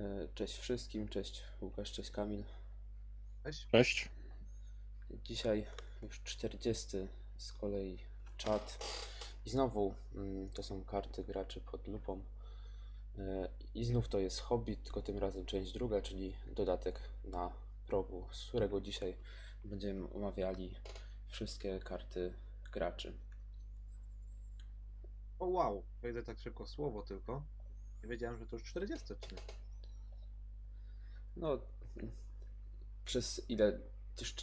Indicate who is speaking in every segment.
Speaker 1: E, Cześć wszystkim, cześć Łukasz, cześć Kamil.
Speaker 2: Cześć.
Speaker 3: Cześć.
Speaker 1: Dzisiaj już 40 z kolei czat. I znowu mm, to są karty graczy pod lupą. E, I znów to jest Hobbit, tylko tym razem część druga, czyli dodatek na progu, z którego dzisiaj będziemy omawiali wszystkie karty graczy.
Speaker 2: O wow, wejdę tak szybko słowo tylko. Nie wiedziałem, że to już 40 odcinek.
Speaker 1: No, przez ile? Też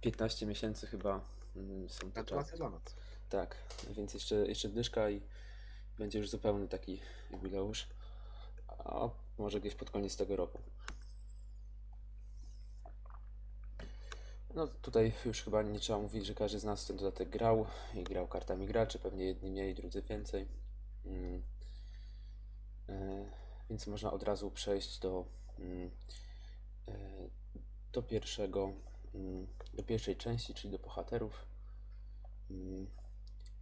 Speaker 1: 15 miesięcy chyba mm, są te czasy. Tak, więc jeszcze, jeszcze dyszka i będzie już zupełny taki jubileusz. A może gdzieś pod koniec tego roku. No tutaj już chyba nie trzeba mówić, że każdy z nas ten dodatek grał i grał kartami graczy, pewnie jedni mniej, drudzy więcej. Mm. E, Więc można od razu przejść do, mm, do pierwszego, mm, do pierwszej części, czyli do bohaterów. Mm.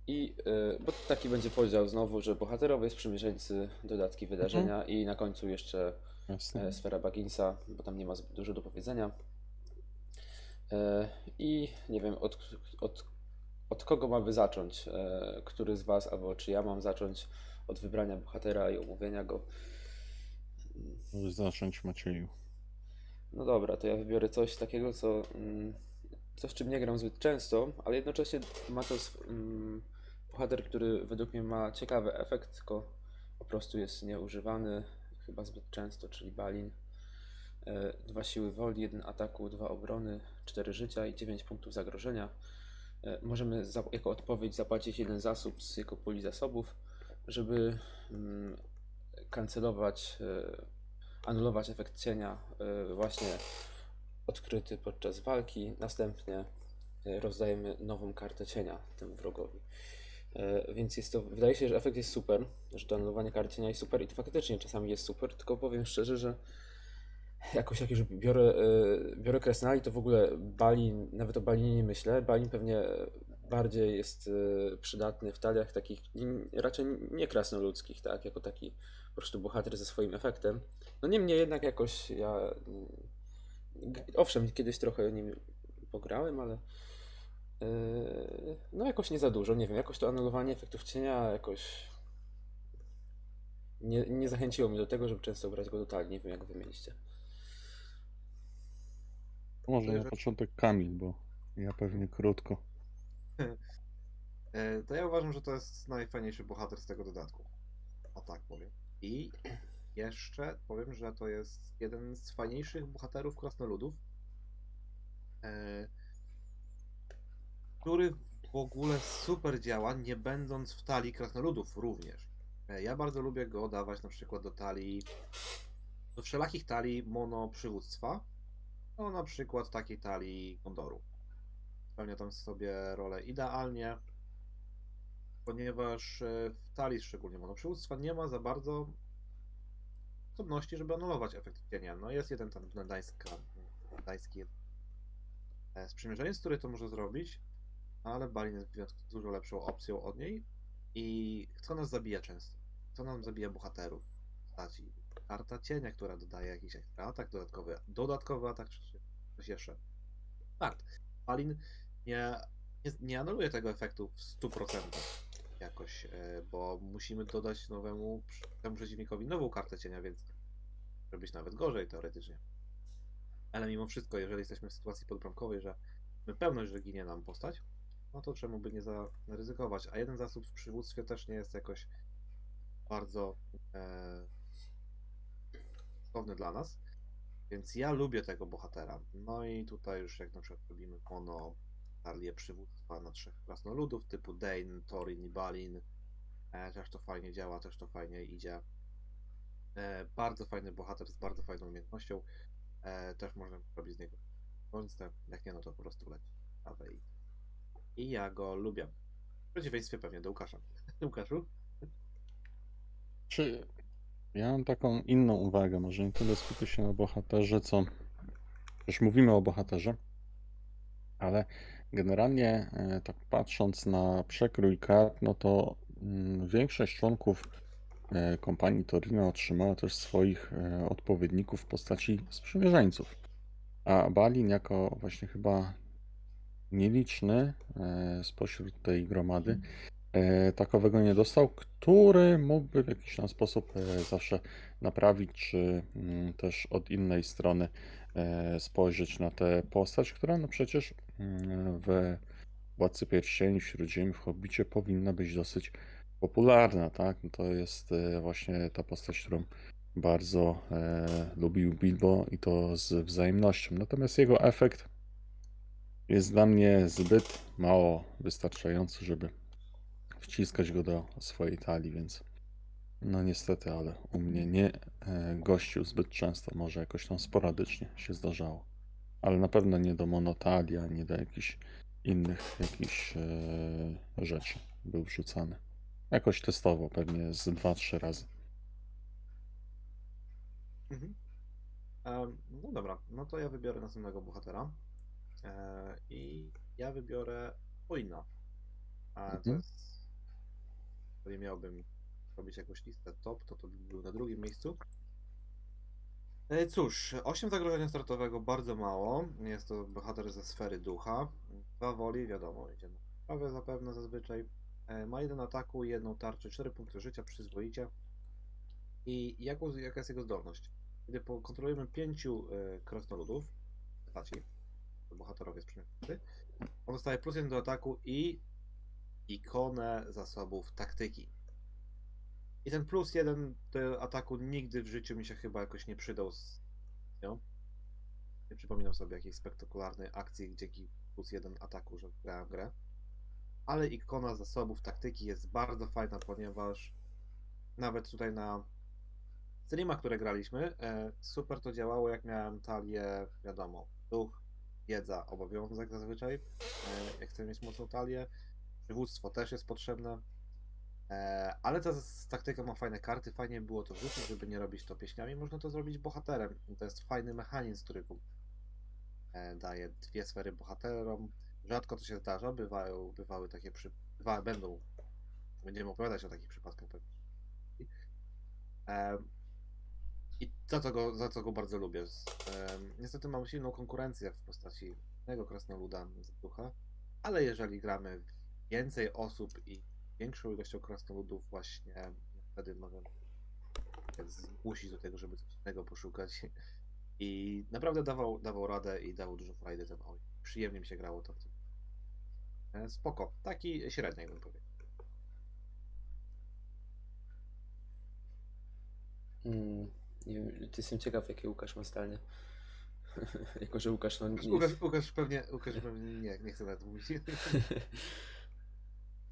Speaker 1: I y, bo taki będzie podział znowu, że bohaterowie, sprzymierzeńcy, dodatki wydarzenia i na końcu jeszcze
Speaker 3: Jasne.
Speaker 1: e, sfera Bagginsa, bo tam nie ma zbyt dużo do powiedzenia. E, I nie wiem, od, od, od kogo mamy zacząć? E, Który z Was, albo czy ja mam zacząć od wybrania bohatera i omówienia go?
Speaker 3: Zacząć Macieju.
Speaker 1: No dobra, to ja wybiorę coś takiego, co mm, coś, czym nie gram zbyt często, ale jednocześnie ma to mm, bohater, który według mnie ma ciekawy efekt, tylko po prostu jest nieużywany chyba zbyt często, czyli Balin. E, Dwa siły woli, jeden ataku, dwa obrony, cztery życia i dziewięć punktów zagrożenia. E, Możemy za, jako odpowiedź zapłacić jeden zasób z jego puli zasobów, żeby mm, kancelować, e, anulować efekt cienia e, właśnie odkryty podczas walki. Następnie e, rozdajemy nową kartę cienia temu wrogowi. E, Więc jest to, wydaje się, że efekt jest super, że to anulowanie karty cienia jest super i to faktycznie czasami jest super, tylko powiem szczerze, że jakoś jak już biorę, biorę Kresnali, to w ogóle Balin, nawet o Balinie nie myślę. Balin pewnie bardziej jest przydatny w taliach takich raczej nie krasnoludzkich, tak, jako taki po prostu bohater ze swoim efektem. No niemniej jednak jakoś ja owszem, kiedyś trochę nim pograłem, ale yy, no jakoś nie za dużo, nie wiem, jakoś to anulowanie efektów cienia jakoś nie, nie zachęciło mnie do tego, żeby często grać go do talii, nie wiem jak wy mieliście.
Speaker 3: To może na początek Kamil, bo ja pewnie krótko.
Speaker 2: E, To ja uważam, że to jest najfajniejszy bohater z tego dodatku. O tak powiem. I jeszcze powiem, że to jest jeden z fajniejszych bohaterów krasnoludów, e, który w ogóle super działa, nie będąc w talii krasnoludów również. E, Ja bardzo lubię go dawać na przykład do talii, do wszelakich talii mono przywództwa, no na przykład takiej talii Gondoru. Spełnia tam sobie rolę idealnie, ponieważ e, w talii szczególnie monoprzywództwa nie ma za bardzo sposobności, żeby anulować efekt cienia. No jest jeden tam gdańska, gdański e, sprzymierzeniec, który to może zrobić, ale Balin jest dużo lepszą opcją od niej i kto nas zabija często? Kto nam zabija bohaterów w postaci? Karta cienia, która dodaje jakiś ekstra atak dodatkowy, dodatkowy atak czy coś jeszcze. Fakt. Balin nie, nie, nie anuluje tego efektu w 100% jakoś, e, bo musimy dodać nowemu temu przeciwnikowi nową kartę cienia, więc być nawet gorzej teoretycznie. Ale mimo wszystko, jeżeli jesteśmy w sytuacji podbramkowej, że mamy pewność, że ginie nam postać, no to czemu by nie zaryzykować? A jeden zasób w przywództwie też nie jest jakoś bardzo e, dla nas. Więc ja lubię tego bohatera. No i tutaj już jak na przykład robimy mono talię przywództwa na trzech krasnoludów typu Dane, Thorin i Balin. E, też to fajnie działa, też to fajnie idzie. E, bardzo fajny bohater z bardzo fajną umiejętnością. E, też można robić z niego bądźce. Jak nie, no to po prostu leci. I, I ja go lubię. W przeciwieństwie pewnie do Łukasza. Łukaszu?
Speaker 3: Czy ja mam taką inną uwagę, może nie tyle skupię się na bohaterze, co już mówimy o bohaterze, ale generalnie e, tak patrząc na przekrój kart, no to mm, większość członków e, kompanii Torino otrzymała też swoich e, odpowiedników w postaci sprzymierzeńców. A Balin jako właśnie chyba nieliczny spośród tej gromady e, takowego nie dostał, który mógłby w jakiś tam sposób zawsze naprawić, czy mm, też od innej strony spojrzeć na tę postać, która no przecież w Władcy Pierścieni, Śródziemi, w Hobbicie powinna być dosyć popularna, tak? No To jest e, właśnie ta postać, którą bardzo e, lubił Bilbo i to z wzajemnością. Natomiast jego efekt jest dla mnie zbyt mało wystarczający, żeby wciskać go do swojej talii, więc no niestety, ale u mnie nie e, gościł zbyt często, może jakoś tam sporadycznie się zdarzało. Ale na pewno nie do monotalii, ani do jakichś innych jakichś e, rzeczy był wrzucany. Jakoś testowo, pewnie z 2-3 razy.
Speaker 2: Mhm. Em, no dobra, no to ja wybiorę następnego bohatera. E, I ja wybiorę Oina. A to
Speaker 3: Mhm.
Speaker 2: jest. Jeżeli miałbym robić jakąś listę top, to to by był na drugim miejscu. E, Cóż, 8 zagrożenia startowego bardzo mało. Jest to bohater ze sfery ducha. Dwa woli, wiadomo, idzie na prawie zapewne zazwyczaj. E, Ma jeden ataku, jedną tarczę, 4 punkty życia, przyzwoicie. I jaką, jaka jest jego zdolność? Kiedy kontrolujemy pięciu e, krasnoludów, postaci, to bohaterowie przynajmniej, on dostaje plus jeden do ataku i ikonę zasobów taktyki. I ten plus jeden do ataku nigdy w życiu mi się chyba jakoś nie przydał. Z, no. Nie przypominam sobie jakiejś spektakularnej akcji dzięki plus jeden ataku, że grałem grę. Ale ikona zasobów taktyki jest bardzo fajna, ponieważ nawet tutaj na streamach, które graliśmy, e, super to działało, jak miałem talię, wiadomo, duch, wiedza, obowiązek zazwyczaj, e, jak chcę mieć mocną talię. Przywództwo też jest potrzebne. E, ale ta taktyka ma fajne karty, fajnie by było to wrzucić, żeby nie robić to pieśniami, można to zrobić bohaterem. To jest fajny mechanizm, który e, daje dwie sfery bohaterom. Rzadko to się zdarza, bywają, bywały takie przy... Będą, będziemy opowiadać o takich przypadkach pewnie. E, I za to, go, za co go bardzo lubię. Niestety mam silną konkurencję w postaci jednego krasnoluda z ducha, ale jeżeli gramy więcej osób i większą ilością krasnoludów właśnie wtedy możemy zmusić do tego, żeby coś innego poszukać. I naprawdę dawał, dawał radę i dawał dużo frajdy ten oj. Przyjemnie mi się grało to. E, Spoko. Taki średni, jakbym powiedział.
Speaker 1: Mm, jestem ciekaw, jakie Łukasz ma zdanie. jako, że Łukasz no nie
Speaker 2: Łukasz. Łukasz pewnie, Łukasz pewnie nie, nie chcę nawet mówić.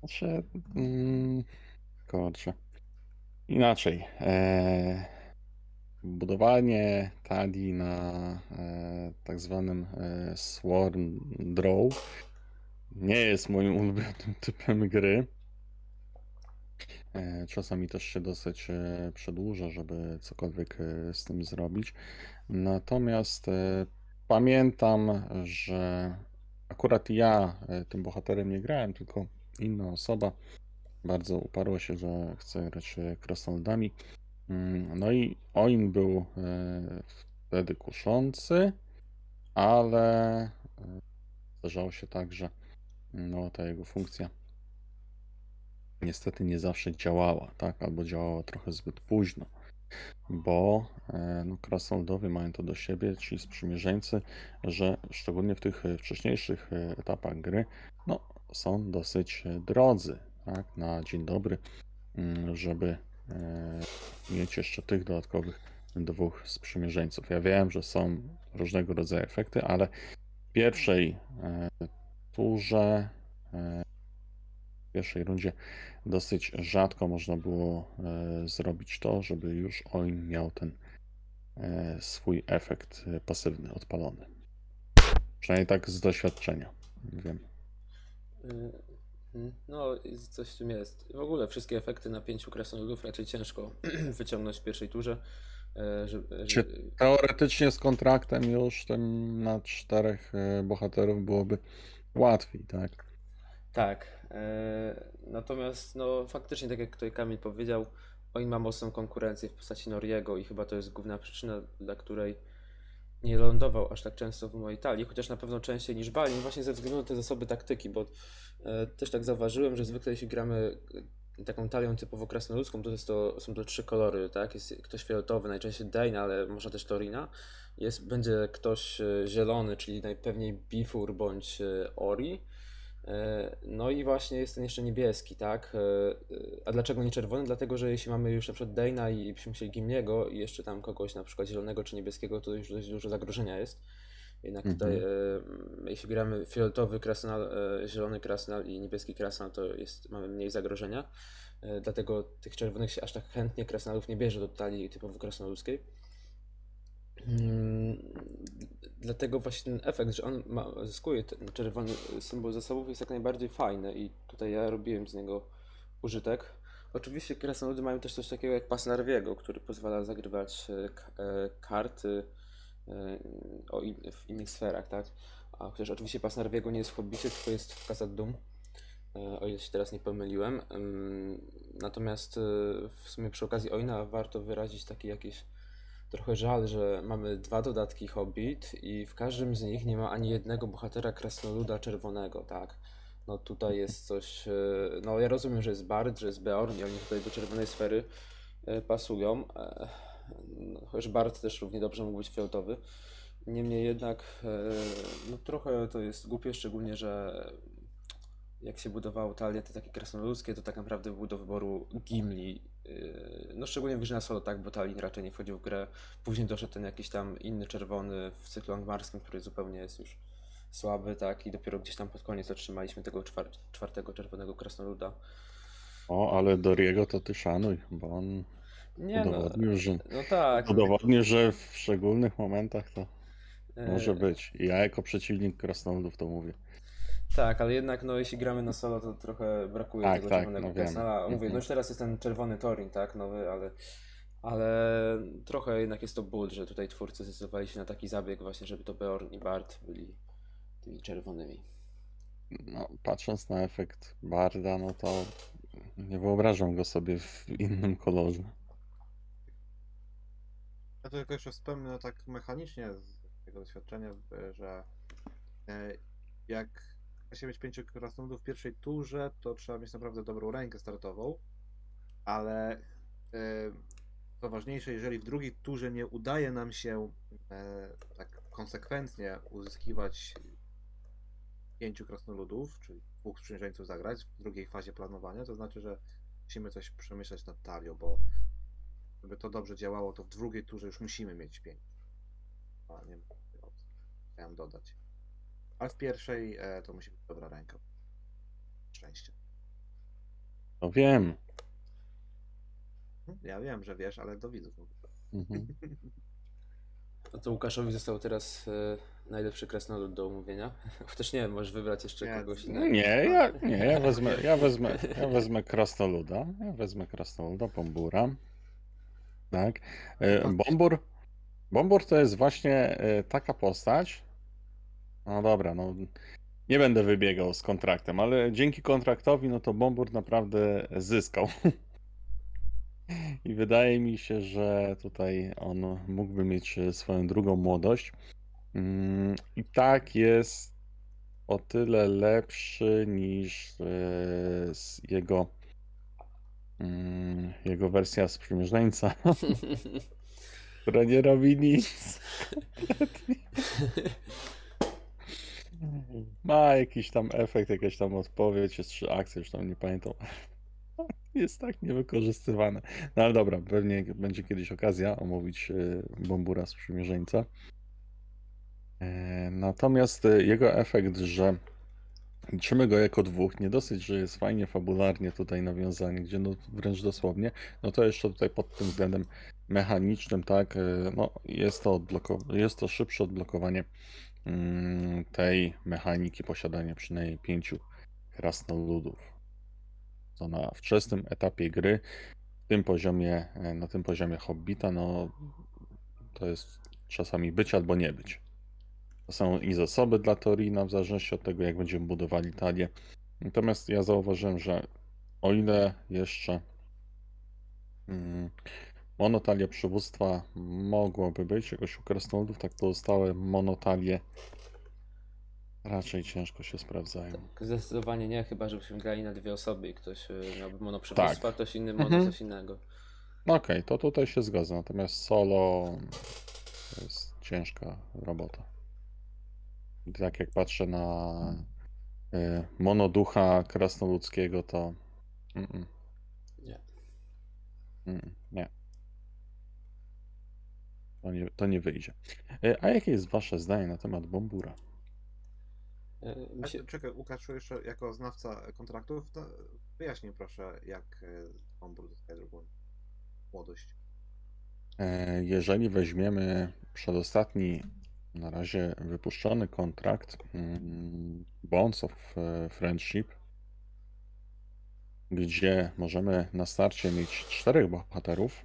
Speaker 3: Znaczy, mm, kurczę. Inaczej. E, budowanie talii na e, tak zwanym e, Swarm Draw nie jest moim ulubionym typem gry. E, czasami też się dosyć e, przedłuża, żeby cokolwiek e, z tym zrobić. Natomiast pamiętam, że akurat ja tym bohaterem nie grałem, tylko inna osoba bardzo uparła się, że chce grać e, krasnoludami. Mm, No i Oin był e, wtedy kuszący, ale e, zdarzało się tak, że no, ta jego funkcja niestety nie zawsze działała, tak? Albo działała trochę zbyt późno, bo e, no, krasnoludowie mają to do siebie, ci sprzymierzeńcy, że szczególnie w tych e, wcześniejszych e, etapach gry, no, są dosyć e, drodzy, tak? Na dzień dobry, mm, żeby e, mieć jeszcze tych dodatkowych dwóch sprzymierzeńców. Ja wiem, że są różnego rodzaju efekty, ale w pierwszej e, turze, w pierwszej rundzie dosyć rzadko można było zrobić to, żeby już Oin miał ten swój efekt pasywny odpalony. Przynajmniej tak z doświadczenia. Wiem.
Speaker 1: Mm, No, coś w tym jest. W ogóle wszystkie efekty na pięciu krasnoludów raczej ciężko wyciągnąć w pierwszej turze. e, Że,
Speaker 3: Czy
Speaker 1: że,
Speaker 3: teoretycznie z kontraktem już tym na czterech e, bohaterów byłoby łatwiej, tak?
Speaker 1: tak. e, Natomiast no faktycznie, tak jak tutaj Kamil powiedział, Oin ma mocną konkurencję w postaci Noriego i chyba to jest główna przyczyna, dla której nie lądował aż tak często w mojej talii, chociaż na pewno częściej niż Balin, właśnie ze względu na te zasoby taktyki, bo e, też tak zauważyłem, że zwykle jeśli gramy e, taką talią typowo krasnoludzką, to, jest to są to trzy kolory, tak? Jest ktoś fioletowy, najczęściej Dane, ale może też Torina. Jest, będzie ktoś e, zielony, czyli najpewniej Bifur bądź e, Ori. E, No i właśnie jest ten jeszcze niebieski, tak? E, e, A dlaczego nie czerwony? Dlatego, że jeśli mamy już na przykład Dana i byśmy chcieli Gimliego i jeszcze tam kogoś na przykład zielonego czy niebieskiego, to już dość dużo zagrożenia jest. Jednak tutaj, e, jeśli gramy fioletowy krasnal, zielony krasnal i niebieski krasnal, to jest, mamy mniej zagrożenia. Dlatego tych czerwonych się aż tak chętnie krasnalów nie bierze do talii typowo krasnoludzkiej. Mm, Dlatego właśnie ten efekt, że on ma, zyskuje ten czerwony symbol zasobów jest jak najbardziej fajny i tutaj ja robiłem z niego użytek. Oczywiście krasnoludy mają też coś takiego jak pas Narwiego, który pozwala zagrywać e, e, karty e, w innych sferach, tak? A chociaż oczywiście pas Narwiego nie jest w Hobbicie, tylko jest w e, o ile się teraz nie pomyliłem. Ym, Natomiast w sumie przy okazji Oina warto wyrazić taki jakiś trochę żal, że mamy dwa dodatki Hobbit i w każdym z nich nie ma ani jednego bohatera krasnoluda czerwonego, tak? No tutaj jest coś, e, no ja rozumiem, że jest Bard, że jest Beorn i oni tutaj do czerwonej sfery e, pasują, e, no, chociaż Bard też równie dobrze mógł być fioletowy. Niemniej jednak, no trochę to jest głupie, szczególnie, że jak się budowało talie te takie krasnoludzkie, to tak naprawdę było do wyboru Gimli. Yy, No szczególnie w grze na solo, tak, bo Talin raczej nie wchodził w grę. Później doszedł ten jakiś tam inny czerwony w cyklu angmarskim, który zupełnie jest już słaby, tak, i dopiero gdzieś tam pod koniec otrzymaliśmy tego czwar czwartego czerwonego krasnoluda.
Speaker 3: O, ale Doriego to ty szanuj, bo on
Speaker 1: Nie no,
Speaker 3: udowodnił, że,
Speaker 1: no tak.
Speaker 3: udowodnił, że w szczególnych momentach to
Speaker 1: e,
Speaker 3: może być. Ja jako przeciwnik krasnoludów to mówię.
Speaker 1: Tak, ale jednak no jeśli gramy na solo, to trochę brakuje
Speaker 3: Tak,
Speaker 1: tego
Speaker 3: tak,
Speaker 1: czerwonego
Speaker 3: no
Speaker 1: krasnala. Mówię,
Speaker 3: Mhm.
Speaker 1: no już teraz jest ten czerwony Torin, tak, nowy, ale, ale trochę jednak jest to ból, że tutaj twórcy zdecydowali się na taki zabieg właśnie, żeby to Beorn i Bard byli tymi czerwonymi.
Speaker 3: No, patrząc na efekt Barda, no to nie wyobrażam go sobie w innym kolorze.
Speaker 2: Ja to tylko jeszcze wspomnę tak mechanicznie z tego doświadczenia, e, że e, jak się mieć pięciu krasnoludów w pierwszej turze, to trzeba mieć naprawdę dobrą rękę startową, ale e, co ważniejsze, jeżeli w drugiej turze nie udaje nam się e, tak konsekwentnie uzyskiwać pięciu krasnoludów, czyli dwóch sprzymierzeńców zagrać w drugiej fazie planowania, to znaczy, że musimy coś przemyśleć nad talią, bo żeby to dobrze działało, to w drugiej turze już musimy mieć pięć. A nie opcji. Chciałem dodać. Ale w pierwszej e, to musi być dobra ręka. Szczęście.
Speaker 3: No wiem.
Speaker 2: Hm, Ja wiem, że wiesz, ale do widzów mówię.
Speaker 3: Mhm.
Speaker 1: No to Łukaszowi został teraz e, najlepszy krasnolud do omówienia. Chociaż nie wiem, możesz wybrać jeszcze
Speaker 2: Nie,
Speaker 1: kogoś
Speaker 3: No
Speaker 1: innego.
Speaker 3: nie, ja, nie, ja wezmę, ja wezmę, ja wezmę krasnoluda. Ja wezmę krasnoluda, bombura. Tak. E, Bombur, bombur to jest właśnie e, taka postać. No dobra, no nie będę wybiegał z kontraktem, ale dzięki kontraktowi, no to Bombur naprawdę zyskał. I wydaje mi się, że tutaj on mógłby mieć swoją drugą młodość. Mm, I tak jest o tyle lepszy niż e, jego, mm, jego wersja sprzymierzeńca, która nie robi nic. Ma jakiś tam efekt, jakaś tam odpowiedź, jest trzy akcje, już tam nie pamiętam. Jest tak niewykorzystywane. No ale dobra, pewnie będzie kiedyś okazja omówić e, Bombura sprzymierzeńca. E, Natomiast e, jego efekt, że liczymy go jako dwóch, nie dosyć, że jest fajnie fabularnie tutaj nawiązanie, gdzie no wręcz dosłownie, no to jeszcze tutaj pod tym względem mechanicznym, tak, e, no jest to, jest to szybsze odblokowanie tej mechaniki posiadania przynajmniej pięciu krasnoludów. Co na wczesnym etapie gry, tym poziomie, e, na tym poziomie Hobbita, no to jest czasami być albo nie być. To są i zasoby dla Torina, w zależności od tego, jak będziemy budowali talię. Natomiast ja zauważyłem, że o ile jeszcze Mm, Monotalia przywództwa mogłoby być jakoś u krasnoludów, tak pozostałe monotalie raczej ciężko się sprawdzają.
Speaker 1: Tak, zdecydowanie nie, chyba żebyśmy grali na dwie osoby i ktoś y, miałby mono przywództwa,
Speaker 3: Tak.
Speaker 1: ktoś inny mono
Speaker 3: Mhm.
Speaker 1: coś innego.
Speaker 3: No Okej, to tutaj się zgadza, natomiast solo to jest ciężka robota. Tak jak patrzę na y, monoducha krasnoludzkiego, to mm-mm,
Speaker 1: Nie.
Speaker 3: mm, nie. To nie, to nie wyjdzie. Y, A jakie jest wasze zdanie na temat Bombura?
Speaker 1: Mi
Speaker 2: A,
Speaker 1: się,
Speaker 2: Czekaj, Łukasz, jeszcze jako znawca kontraktów, to wyjaśnij proszę, jak Bombur dostaje drugą młodość.
Speaker 3: E, Jeżeli weźmiemy przedostatni, na razie wypuszczony kontrakt mm, Bonds of e, Friendship, gdzie możemy na starcie mieć czterech bohaterów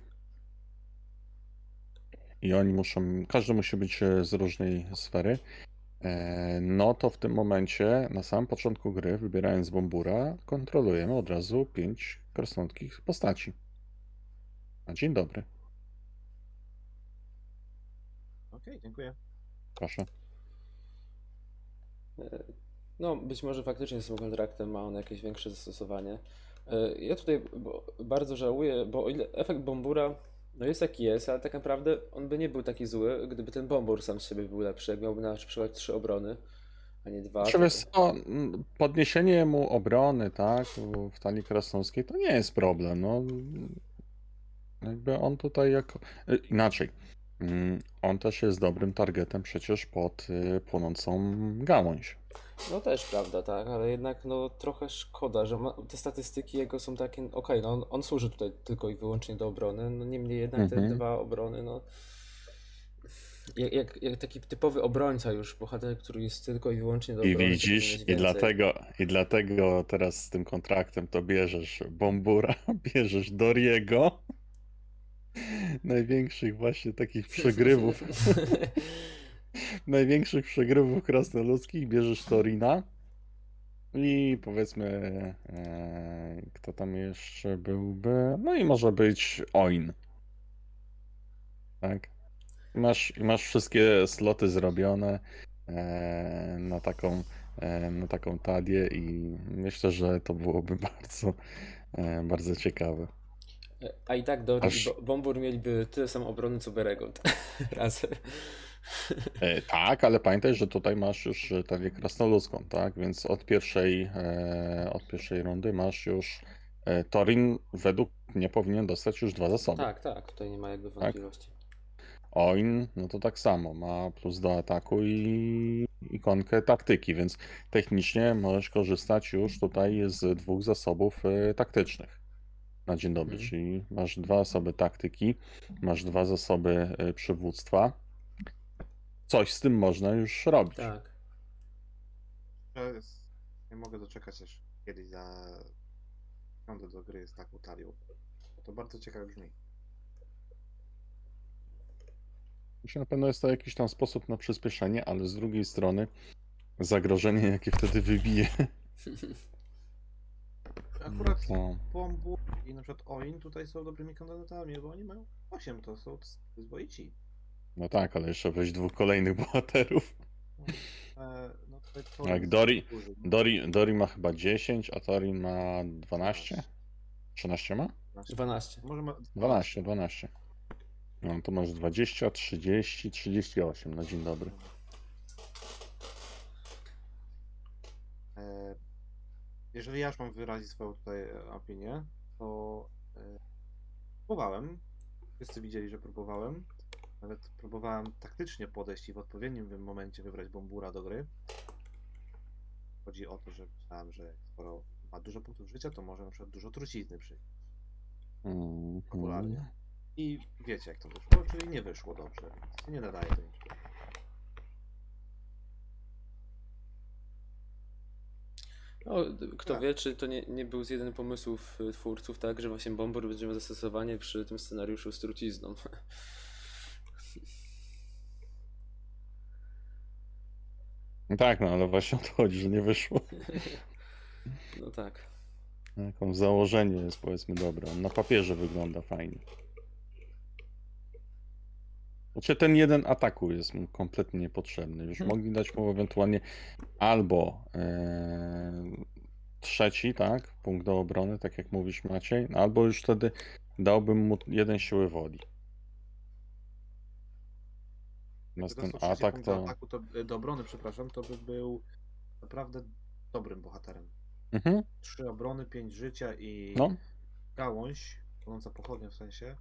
Speaker 3: i oni muszą, każdy musi być e, z różnej sfery, e, no to w tym momencie, na samym początku gry, wybierając Bombura, kontrolujemy od razu pięć krasnoludzkich postaci. A dzień dobry,
Speaker 2: Okej, dziękuję.
Speaker 3: proszę.
Speaker 1: y, no być może faktycznie z tym kontraktem ma on jakieś większe zastosowanie. Ja tutaj bardzo żałuję, bo o ile efekt Bombura no jest jaki jest, ale tak naprawdę on by nie był taki zły, gdyby ten Bombur sam z siebie był lepszy, jak miałby na przykład trzy obrony, a nie dwa.
Speaker 3: Znaczy,
Speaker 1: to-
Speaker 3: wiesz co, podniesienie mu obrony, tak, w- talii krasnoludzkiej to nie jest problem, no. Jakby on tutaj jako... y, Inaczej. Mm, On też jest dobrym targetem przecież pod y, płonącą gałąź.
Speaker 1: No też prawda, tak, ale jednak no trochę szkoda, że ma, te statystyki jego są takie, okej, no on, on służy tutaj tylko i wyłącznie do obrony, no niemniej jednak te
Speaker 3: Mhm.
Speaker 1: dwa obrony, no jak, jak, jak taki typowy obrońca już, bohater, który jest tylko i wyłącznie do
Speaker 3: I
Speaker 1: obrony,
Speaker 3: widzisz, i dlatego, i dlatego teraz z tym kontraktem to bierzesz Bombura, bierzesz Doriego. Największych właśnie takich przegrywów największych przegrywów krasnoludzkich bierzesz Torina i powiedzmy e, kto tam jeszcze byłby, no i może być Oin. Tak? I masz, masz wszystkie sloty zrobione e, na taką e, na taką talię i myślę, że to byłoby bardzo e, bardzo ciekawe.
Speaker 1: A i tak Dory
Speaker 3: Aż-
Speaker 1: i Bombur mieliby tyle samo obrony co Beregold razem.
Speaker 3: E, tak, ale pamiętaj, że tutaj masz już e, talię krasnoludzką, tak? Więc od pierwszej, e, od pierwszej rundy masz już Torin według mnie powinien dostać już dwa zasoby.
Speaker 1: Tak, tak, tutaj nie ma jakby wątpliwości.
Speaker 3: Oin, no to tak samo, ma plus do ataku i ikonkę taktyki, więc technicznie możesz korzystać już tutaj z dwóch zasobów taktycznych na dzień dobry,
Speaker 1: Mhm.
Speaker 3: czyli masz dwa zasoby taktyki, masz dwa zasoby przywództwa. Coś z tym można już robić.
Speaker 1: Tak.
Speaker 2: To jest... Nie mogę doczekać aż kiedyś za... Siądę do gry z taką talią. To bardzo ciekawie brzmi.
Speaker 3: Myślę, na pewno jest to jakiś tam sposób na przyspieszenie, ale z drugiej strony zagrożenie, jakie wtedy wybije.
Speaker 2: Akurat
Speaker 3: to...
Speaker 2: Bombur i na przykład Oin tutaj są dobrymi kandydatami, bo oni mają 8, to są przyzwoici.
Speaker 3: No tak, ale jeszcze weź dwóch kolejnych bohaterów.
Speaker 2: E, no tutaj to
Speaker 3: Jak Dori-. Dori, Dori ma chyba 10, a Torin ma 12? 13 ma?
Speaker 1: 12.
Speaker 2: Może ma...
Speaker 3: 12, 12. No to masz 20, 30, 38. No dzień dobry.
Speaker 2: E, Jeżeli ja już mam wyrazić swoją tutaj e, opinię, to próbowałem. Wszyscy widzieli, że próbowałem. Nawet próbowałem taktycznie podejść i w odpowiednim momencie wybrać Bombura do gry. Chodzi o to, że myślałem, że skoro ma dużo punktów życia, to może na przykład dużo trucizny przyjść.
Speaker 3: Mm,
Speaker 2: Popularnie. I wiecie jak to wyszło, czyli nie wyszło dobrze, więc nie nadaje do niczego.
Speaker 1: No, kto
Speaker 2: Tak.
Speaker 1: wie, czy to nie, nie był z jeden pomysłów y, twórców, tak, że właśnie Bombur będzie miał zastosowanie przy tym scenariuszu z trucizną.
Speaker 3: tak, no ale właśnie o to chodzi, że nie wyszło.
Speaker 1: No tak.
Speaker 3: Jaką założenie jest powiedzmy dobre. On na papierze wygląda fajnie. Znaczy ten jeden ataku jest mu kompletnie niepotrzebny. Już
Speaker 1: Mhm.
Speaker 3: mogli dać mu ewentualnie albo e, trzeci, tak? Punkt do obrony, tak jak mówisz Maciej, no albo już wtedy dałbym mu jeden siły woli. Natomiast ten atak
Speaker 2: punkt do
Speaker 3: to...
Speaker 2: ataku, to do obrony, przepraszam, to by był naprawdę dobrym bohaterem.
Speaker 3: Mhm,
Speaker 2: Trzy obrony, pięć życia i
Speaker 3: no.
Speaker 2: gałąź, płonąca pochodnia w sensie,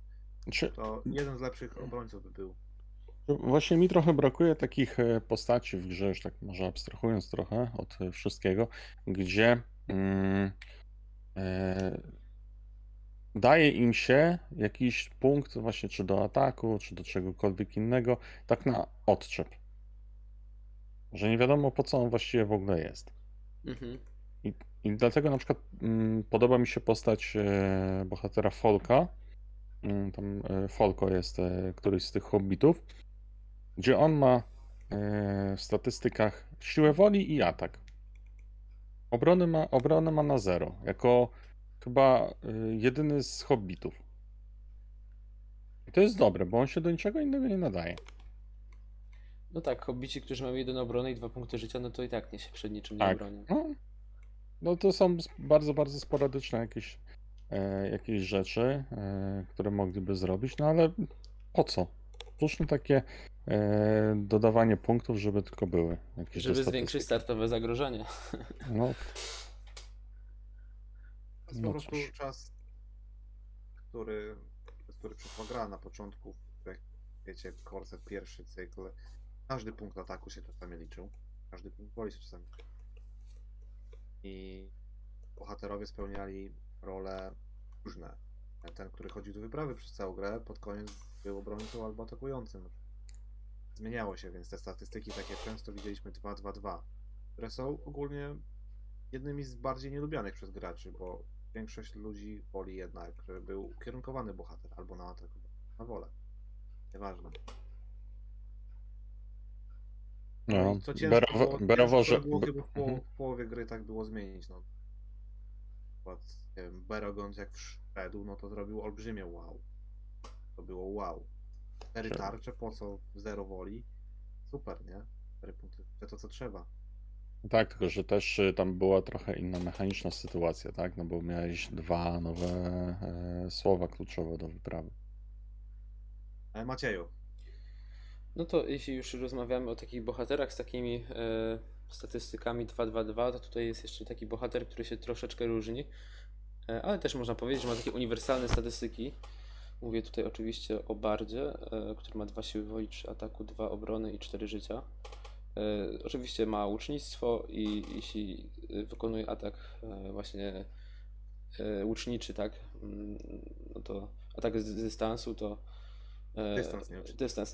Speaker 3: Czy,
Speaker 2: to jeden z lepszych obrońców by był.
Speaker 3: Właśnie mi trochę brakuje takich e, postaci w grze, już tak może abstrahując trochę od e, wszystkiego, gdzie mm, e, daje im się jakiś punkt właśnie czy do ataku, czy do czegokolwiek innego, tak na odczep. Że nie wiadomo po co on właściwie w ogóle jest.
Speaker 1: Mhm.
Speaker 3: I dlatego na przykład mm, podoba mi się postać e, bohatera Folka. Mm, tam e, Folko jest e, któryś z tych hobbitów, gdzie on ma e, w statystykach siłę woli i atak. Obrony ma, obronę ma na zero, jako chyba e, jedyny z hobbitów. I to jest dobre, bo on się do niczego innego nie nadaje.
Speaker 1: No tak, hobbici, którzy mają jeden obronę i dwa punkty życia, no to i tak nie się przed niczym nie
Speaker 3: Tak.
Speaker 1: bronią.
Speaker 3: No, no to są bardzo, bardzo sporadyczne jakieś, e, jakieś rzeczy, e, które mogliby zrobić, no ale po co? Słuszne takie e, dodawanie punktów, żeby tylko były jakieś
Speaker 1: Żeby zwiększyć startowe zagrożenie.
Speaker 3: No,
Speaker 2: jest
Speaker 3: No
Speaker 2: po prostu
Speaker 3: cóż.
Speaker 2: czas, który, przez który przeszła gra na początku, jak wiecie, Corset pierwszy cykl. Każdy punkt ataku się czasami liczył. Każdy punkt woli się czasami. I bohaterowie spełniali role różne. Ten, który chodził do wyprawy przez całą grę, pod koniec był obrońcą albo atakującym. Zmieniało się, więc te statystyki takie często widzieliśmy 2-2-2, które są ogólnie jednymi z bardziej nielubianych przez graczy, bo większość ludzi woli jednak, żeby był ukierunkowany bohater albo na atak, na wolę. Nieważne.
Speaker 3: no.
Speaker 2: co ciężko
Speaker 3: Berowo,
Speaker 2: było,
Speaker 3: berowo,
Speaker 2: ciężko
Speaker 3: że...
Speaker 2: było chyba w, poł-
Speaker 3: Mhm.
Speaker 2: w połowie gry tak było zmienić. No. Przykład, nie wiem, Berogond jak wszedł, no to zrobił olbrzymie wow. To było wow. Cztery tarcze, po co w zero woli? Super, nie? Cztery punkty, to co trzeba.
Speaker 3: Tak, tylko że też y, tam była trochę inna mechaniczna sytuacja, tak? No bo miałeś dwa nowe e, słowa kluczowe do wyprawy.
Speaker 2: Ale Macieju,
Speaker 1: No to jeśli już rozmawiamy o takich bohaterach z takimi e, statystykami 2-2-2, to tutaj jest jeszcze taki bohater, który się troszeczkę różni, e, ale też można powiedzieć, że ma takie uniwersalne statystyki. Mówię tutaj oczywiście o Bardzie, e, który ma dwa siły woli, 3 ataku, 2 obrony i 4 życia. E, oczywiście ma łucznictwo i jeśli wykonuje atak e, właśnie e, łuczniczy, tak, mm, no to atak z z dystansu, to
Speaker 2: Dystans, nie łucznictwo.
Speaker 1: dystans,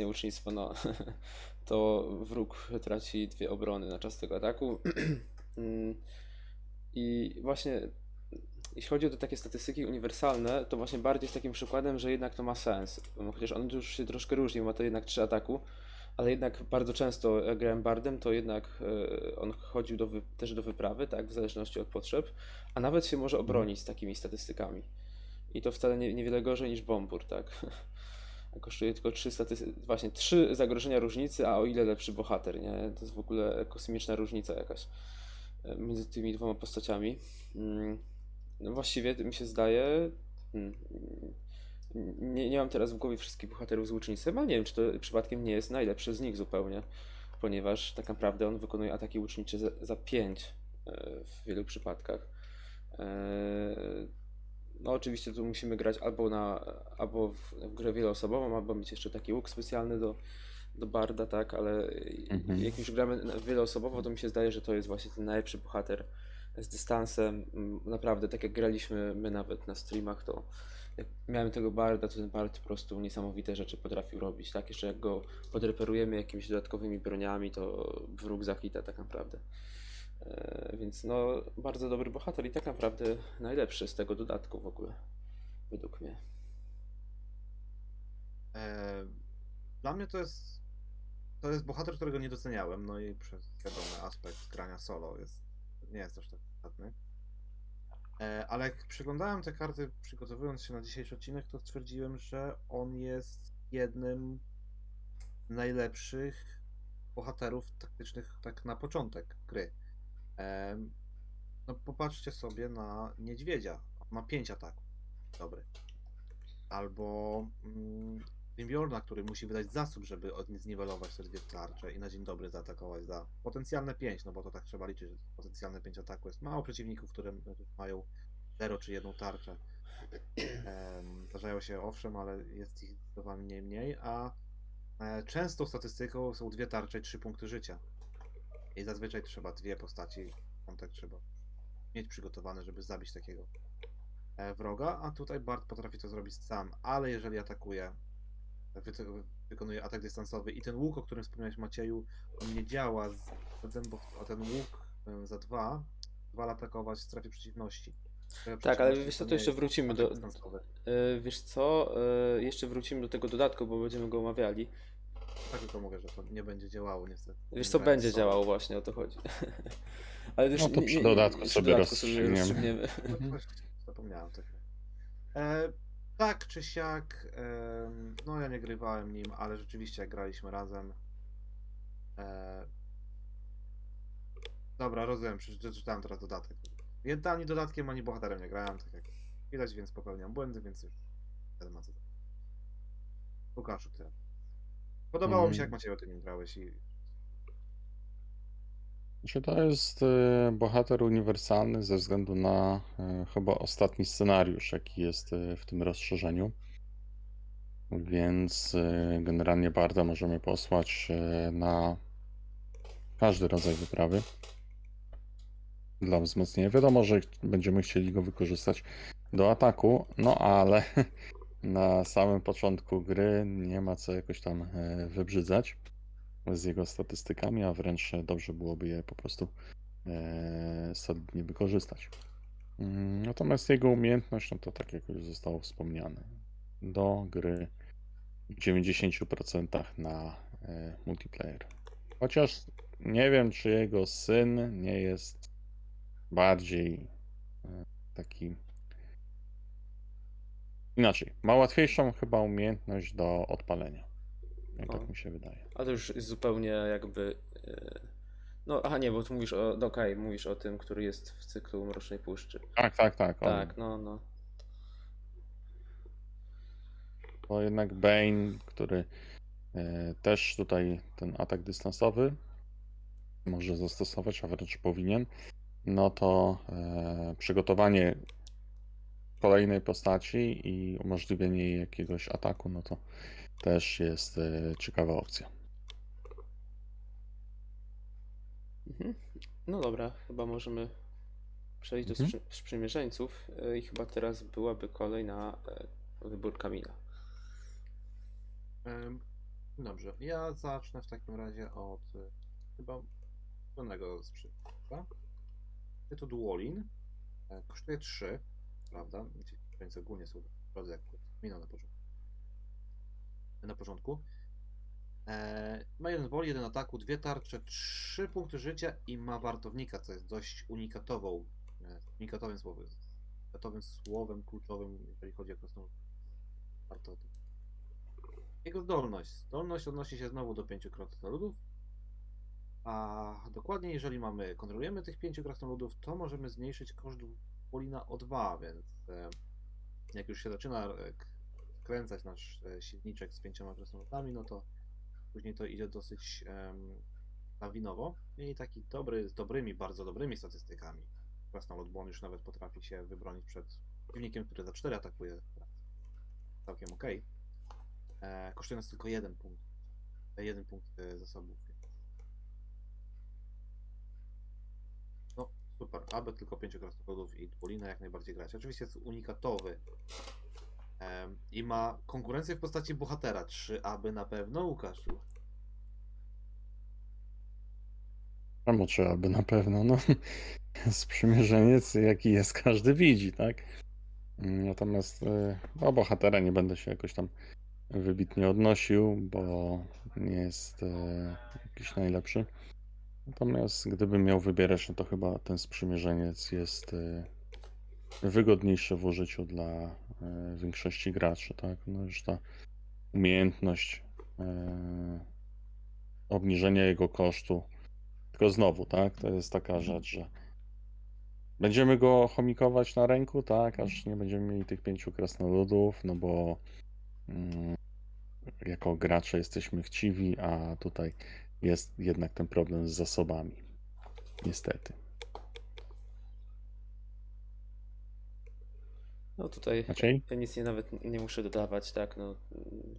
Speaker 1: no, to wróg traci dwie obrony na czas tego ataku. Mm, I właśnie jeśli chodzi o te takie statystyki uniwersalne, to właśnie bardziej jest takim przykładem, że jednak to ma sens. Chociaż on już się troszkę różni, ma to jednak trzy ataku, ale jednak bardzo często grałem Bardem, to jednak e, on chodził do też do wyprawy, tak, w zależności od potrzeb, a nawet się może obronić z takimi statystykami. I to wcale nie, niewiele gorzej niż Bombur, tak. Kosztuje tylko trzy staty- właśnie trzy zagrożenia różnicy, a o ile lepszy bohater, nie? To jest w ogóle kosmiczna różnica jakaś e, między tymi dwoma postaciami. Mm, No właściwie mi się zdaje. Nie, nie mam teraz w głowie wszystkich bohaterów z łucznictwem, ale nie wiem, czy to przypadkiem nie jest najlepszy z nich zupełnie, ponieważ tak naprawdę on wykonuje ataki łucznicze za, za 5 w wielu przypadkach. E, No oczywiście tu musimy grać albo na albo w, w grę wieloosobową, albo mieć jeszcze taki łuk specjalny do, do barda, tak, ale
Speaker 3: Mhm.
Speaker 1: jak już gramy wieloosobowo, to mi się zdaje, że to jest właśnie ten najlepszy bohater z dystansem. Mm, Naprawdę, tak jak graliśmy my nawet na streamach, to miałem tego barda, to ten bard po prostu niesamowite rzeczy potrafił robić, tak? Jeszcze jak go podreperujemy jakimiś dodatkowymi broniami, to wróg zachita tak naprawdę. E, Więc no, bardzo dobry bohater i tak naprawdę najlepszy z tego dodatku w ogóle, według mnie.
Speaker 2: e, dla mnie to jest to jest bohater, którego nie doceniałem, no i przez wiadomy aspekt grania solo jest nie jest też tak przydatny. E, ale jak przeglądałem te karty, przygotowując się na dzisiejszy odcinek, to stwierdziłem, że on jest jednym z najlepszych bohaterów taktycznych tak na początek gry. Em, no popatrzcie sobie na niedźwiedzia. Ma 5 ataków. Dobry. Albo mm, Bjorna, który musi wydać zasób, żeby zniwelować te dwie tarcze i na dzień dobry zaatakować za potencjalne 5, no bo to tak trzeba liczyć, że potencjalne 5 ataku jest mało przeciwników, które mają 0 czy jedną tarczę. Em, Zdarzają się owszem, ale jest ich zdecydowanie mniej a e, częstą statystyką są dwie tarcze i trzy punkty życia. I zazwyczaj trzeba dwie postaci, kontakt trzeba mieć przygotowany, żeby zabić takiego e, wroga, a tutaj Bart potrafi to zrobić sam, ale jeżeli atakuje, wykonuje atak dystansowy i ten łuk, o którym wspomniałeś Macieju, on nie działa z, bo w- ten łuk e, za dwa zwala atakować w strefie przeciwności. Strefa
Speaker 1: Tak, ale wiesz co,
Speaker 2: to nie
Speaker 1: jeszcze wrócimy do-
Speaker 2: dystansowy.
Speaker 1: E, Wiesz co, e, jeszcze wrócimy do tego dodatku, bo będziemy go omawiali.
Speaker 2: Tak tylko mówię, że to nie będzie działało niestety.
Speaker 1: Wiesz co,
Speaker 2: Nie
Speaker 1: będzie działało właśnie, o to chodzi. Ale już
Speaker 3: No to
Speaker 1: nie-
Speaker 3: przy
Speaker 1: nie-
Speaker 3: dodatku
Speaker 1: przy
Speaker 3: sobie
Speaker 1: dodatku
Speaker 3: rozstrzygniemy.
Speaker 1: rozstrzygniemy.
Speaker 2: No zapomniałem tak. E, tak czy siak, no ja nie grywałem nim, ale rzeczywiście jak graliśmy razem. E, dobra, rozumiem, przeczytałem teraz dodatek. Ani dodatkiem, ani bohaterem nie grałem, tak jak widać, więc popełniam błędy, więc już nie ma co. Łukaszu, ty. Podobało mi się, jak
Speaker 3: Mm.
Speaker 2: Maciej o tym grałeś i
Speaker 3: To jest e, bohater uniwersalny ze względu na e, chyba ostatni scenariusz, jaki jest e, w tym rozszerzeniu. Więc generalnie Barda możemy posłać na każdy rodzaj wyprawy dla wzmocnienia. Wiadomo, że będziemy chcieli go wykorzystać do ataku, no ale na samym początku gry nie ma co jakoś tam wybrzydzać z jego statystykami, a wręcz dobrze byłoby je po prostu e, solidnie wykorzystać. Mm, Natomiast jego umiejętność, no to tak jak już zostało wspomniane, do gry w 90% na e, multiplayer. Chociaż nie wiem, czy jego syn nie jest bardziej e, taki. Inaczej, ma łatwiejszą chyba umiejętność do odpalenia. Jak
Speaker 1: O.
Speaker 3: tak mi się wydaje.
Speaker 1: A to już jest zupełnie jakby. e, No, aha, nie, bo tu mówisz o. No, okej, mówisz o tym, który jest w cyklu Mrocznej Puszczy.
Speaker 3: Tak, tak, tak. on-
Speaker 1: Tak, no, no.
Speaker 3: Bo jednak Bane, który e, też tutaj ten atak dystansowy może zastosować, a wręcz powinien, no to e, przygotowanie kolejnej postaci i umożliwienie jej jakiegoś ataku, no to też jest e, ciekawa opcja.
Speaker 1: Mhm. No dobra, chyba możemy przejść do
Speaker 3: Mhm.
Speaker 1: sprzy- sprzymierzeńców e, i chyba teraz byłaby kolej na e, wybór Kamila.
Speaker 2: Dobrze, ja zacznę w takim razie od chyba pełnego sprzętu. To Duolin. Kosztuje 3, prawda? Więc ogólnie są drodze, jak minął na początku. Na początku. E, ma jeden woli, jeden ataku, dwie tarcze, trzy punkty życia i ma wartownika, co jest dość unikatową, e, unikatowym słowem, unikatowym słowem kluczowym, jeżeli chodzi o prostą wartość. Jego zdolność. Zdolność odnosi się znowu do pięciu krasnoludów. A dokładnie, jeżeli mamy, kontrolujemy tych pięciu krasnoludów, to możemy zmniejszyć koszt Polina o 2, więc e, jak już się zaczyna e, k- kręcać nasz e, silniczek z pięcioma krasnoludami, no to później to idzie dosyć em, lawinowo. I taki dobry, z dobrymi, bardzo dobrymi statystykami. Krasnolud, bo on już nawet potrafi się wybronić przed przeciwnikiem, który za 4 atakuje. Całkiem okej. E, kosztuje nas tylko jeden punkt. E, Jeden punkt zasobów. No, super. Aby tylko pięciu krasnoludów i Polina jak najbardziej grać. Oczywiście jest unikatowy. I ma konkurencję w postaci bohatera. 3 aby na pewno, Łukaszu.
Speaker 3: Czemu trzeba by na pewno? No, sprzymierzeniec, jaki jest, każdy widzi, tak? Natomiast e, do bohatera nie będę się jakoś tam wybitnie odnosił, bo nie jest e, jakiś najlepszy. Natomiast gdybym miał wybierać, no to chyba ten sprzymierzeniec jest e, wygodniejsze w użyciu dla e, większości graczy, tak? No już ta umiejętność e, obniżenia jego kosztu. Tylko znowu, tak? To jest taka rzecz, że będziemy go chomikować na ręku, tak? Aż nie będziemy mieli tych pięciu krasnoludów, no bo mm, jako gracze jesteśmy chciwi, a tutaj jest jednak ten problem z zasobami. Niestety.
Speaker 1: No tutaj
Speaker 3: Maciej?
Speaker 1: ja nic nie, nawet nie muszę dodawać, tak, no. mm,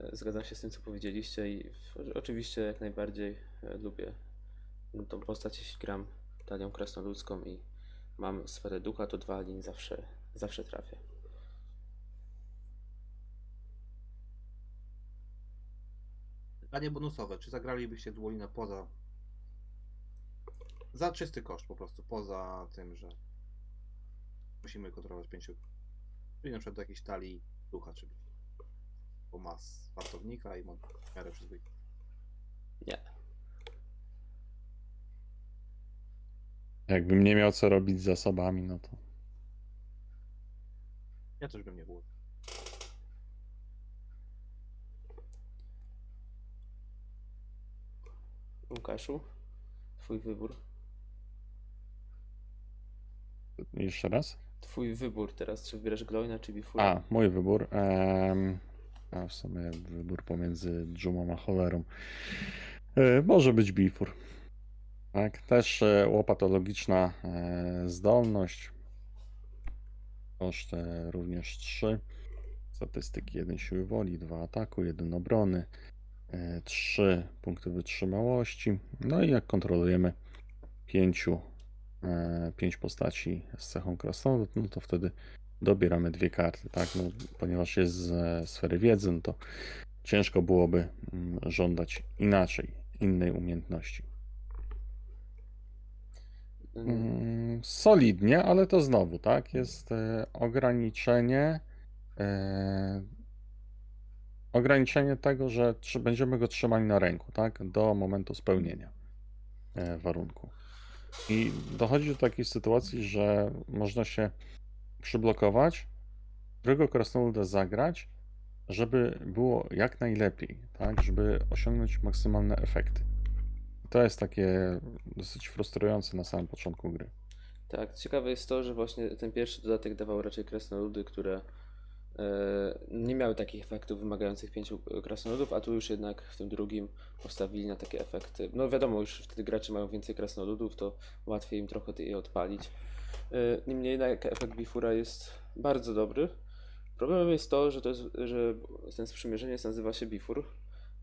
Speaker 1: e, Zgadzam się z tym, co powiedzieliście i oczywiście jak najbardziej e, lubię tą postać, jeśli gram talią krasnoludzką i mam sferę ducha, to dwa linii zawsze, zawsze trafię.
Speaker 2: Pytanie bonusowe. Czy zagralibyście Duolinę poza... Za czysty koszt po prostu, poza tym, że musimy kontrolować pięciu... Czyli na przykład do jakiejś talii ducha, czyli bo ma wartownika i ma w miarę.
Speaker 1: Nie.
Speaker 3: Jakbym nie miał co robić z zasobami, no to
Speaker 2: Ja też bym nie było.
Speaker 1: Łukaszu, twój wybór.
Speaker 3: jeszcze raz.
Speaker 1: Twój wybór teraz, czy wybierasz Gloina, czy Bifura?
Speaker 3: A, mój wybór. Em, a w sumie wybór pomiędzy dżumą a cholerą. E, może być bifur. Tak, też e, łopatologiczna e, zdolność. Koszt e, również 3. Statystyki 1 siły woli, 2 ataku, 1 obrony, 3 punkty wytrzymałości. No i jak kontrolujemy 5 pięć postaci z cechą krasnolud, no to wtedy dobieramy dwie karty, tak? No, ponieważ jest z sfery wiedzy, no to ciężko byłoby mm, żądać inaczej, innej umiejętności.
Speaker 1: Mm,
Speaker 3: Mm, Solidnie, ale to znowu, tak? Jest e, ograniczenie. E, ograniczenie tego, że będziemy go trzymali na ręku, tak? Do momentu spełnienia e, warunku. I dochodzi do takiej sytuacji, że można się przyblokować, którego krasnoluda zagrać, żeby było jak najlepiej, tak? Żeby osiągnąć maksymalne efekty. To jest takie dosyć frustrujące na samym początku gry.
Speaker 1: Tak, ciekawe jest to, że właśnie ten pierwszy dodatek dawał raczej krasnoludy, które e, nie miały takich efektów wymagających pięciu krasnoludów, a tu już jednak w tym drugim postawili na takie efekty. No wiadomo, już wtedy gracze mają więcej krasnoludów, to łatwiej im trochę je odpalić. E, niemniej jednak efekt Bifura jest bardzo dobry. Problemem jest to, że, to jest, że ten sprzymierzeniec nazywa się Bifur,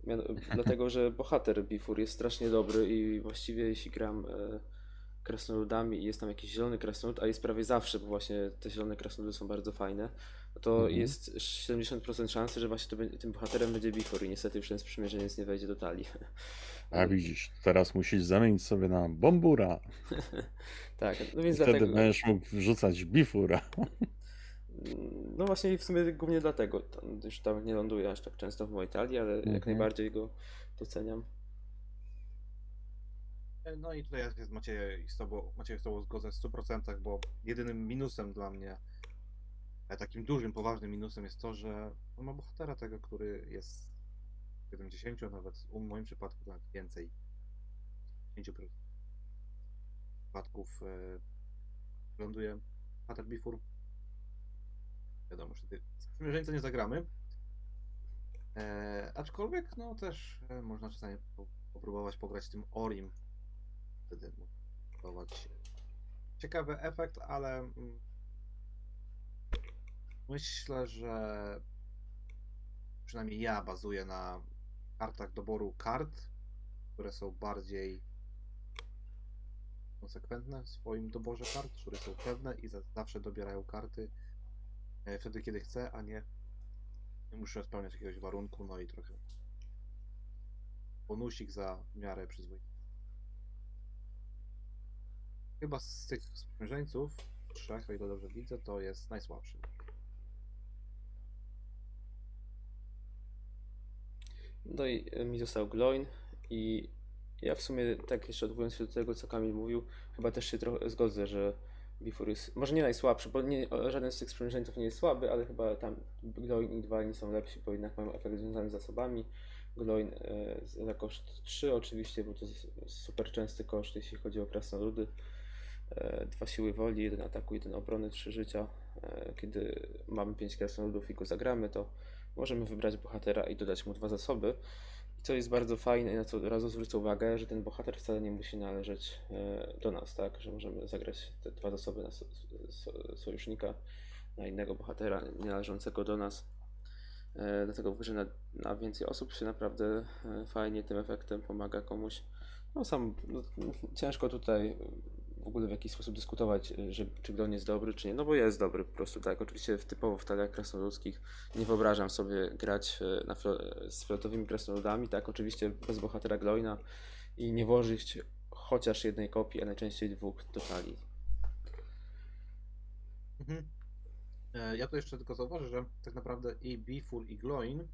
Speaker 1: dlatego że bohater Bifur jest strasznie dobry i właściwie jeśli gram e, krasnoludami i jest tam jakiś zielony krasnolud, a jest prawie zawsze, bo właśnie te zielone krasnoludy są bardzo fajne, to
Speaker 3: Mhm.
Speaker 1: jest 70% szansy, że właśnie to, będzie- tym bohaterem będzie Bifur i niestety już ten sprzymierzeniec nie wejdzie do talii.
Speaker 3: A widzisz, teraz musisz zamienić sobie na bombura.
Speaker 1: tak, no więc
Speaker 3: Wtedy
Speaker 1: dlatego...
Speaker 3: będziesz mógł wrzucać bifura.
Speaker 1: No właśnie w sumie głównie dlatego, tam, już tam nie ląduje aż tak często w mojej talii, ale jak
Speaker 3: Mhm.
Speaker 1: najbardziej go doceniam.
Speaker 2: No i tutaj ja się z tobą, Maciej z tobą zgodzę w 100%, bo jedynym minusem dla mnie, e, takim dużym, poważnym minusem jest to, że on ma bohatera tego, który jest 70, a nawet w moim przypadku nawet więcej. 5% przypadków e, ląduje bohater Bifur. Wiadomo, że sprzymierzeńca nie zagramy. E, aczkolwiek, no też e, można czasami po, popróbować pograć tym Orim. Wtedy mógł spróbować ciekawy efekt, ale mm, myślę, że przynajmniej ja bazuję na kartach doboru kart, które są bardziej konsekwentne w swoim doborze kart, które są pewne i za, zawsze dobierają karty e, wtedy, kiedy chcę, a nie, muszę spełniać jakiegoś warunku, no i trochę bonusik za miarę przyzwoity. Chyba z tych sprzymierzeńców, trzech, o ile dobrze widzę, to jest najsłabszy.
Speaker 1: No i e, mi został Gloin i ja w sumie tak jeszcze odwołując się do tego, co Kamil mówił, chyba też się trochę zgodzę, że Bifur jest, może nie najsłabszy, bo nie, żaden z tych sprzymierzeńców nie jest słaby, ale chyba tam Gloin i Dwalin są lepsi, bo jednak mają efekt związany z zasobami. Gloin e, za koszt 3 oczywiście, bo to jest super częsty koszt, jeśli chodzi o krasnoludy. E, dwa siły woli, jeden ataku, jeden obrony, trzy życia. Kiedy mamy 5 krasnoludów i go zagramy, to możemy wybrać bohatera i dodać mu dwa zasoby. I co jest bardzo fajne, i na co od razu zwrócę uwagę, że ten bohater wcale nie musi należeć e, do nas, tak? Że możemy zagrać te dwa zasoby na so, so, sojusznika, na innego bohatera nie należącego do nas. E, Dlatego w na, na więcej osób się naprawdę e, fajnie tym efektem pomaga komuś. No sam no, ciężko tutaj w ogóle w jakiś sposób dyskutować, e, że, czy Glon jest dobry, czy nie. No bo jest dobry po prostu, tak. Oczywiście typowo w taliach krasnoludzkich nie wyobrażam sobie grać e, na z fioletowymi krasnoludami, tak. Oczywiście bez bohatera Gloina i nie włożyć chociaż jednej kopii, a najczęściej dwóch do talii.
Speaker 2: Mhm. E, Ja tu jeszcze tylko zauważę, że tak naprawdę i Bifur i Gloin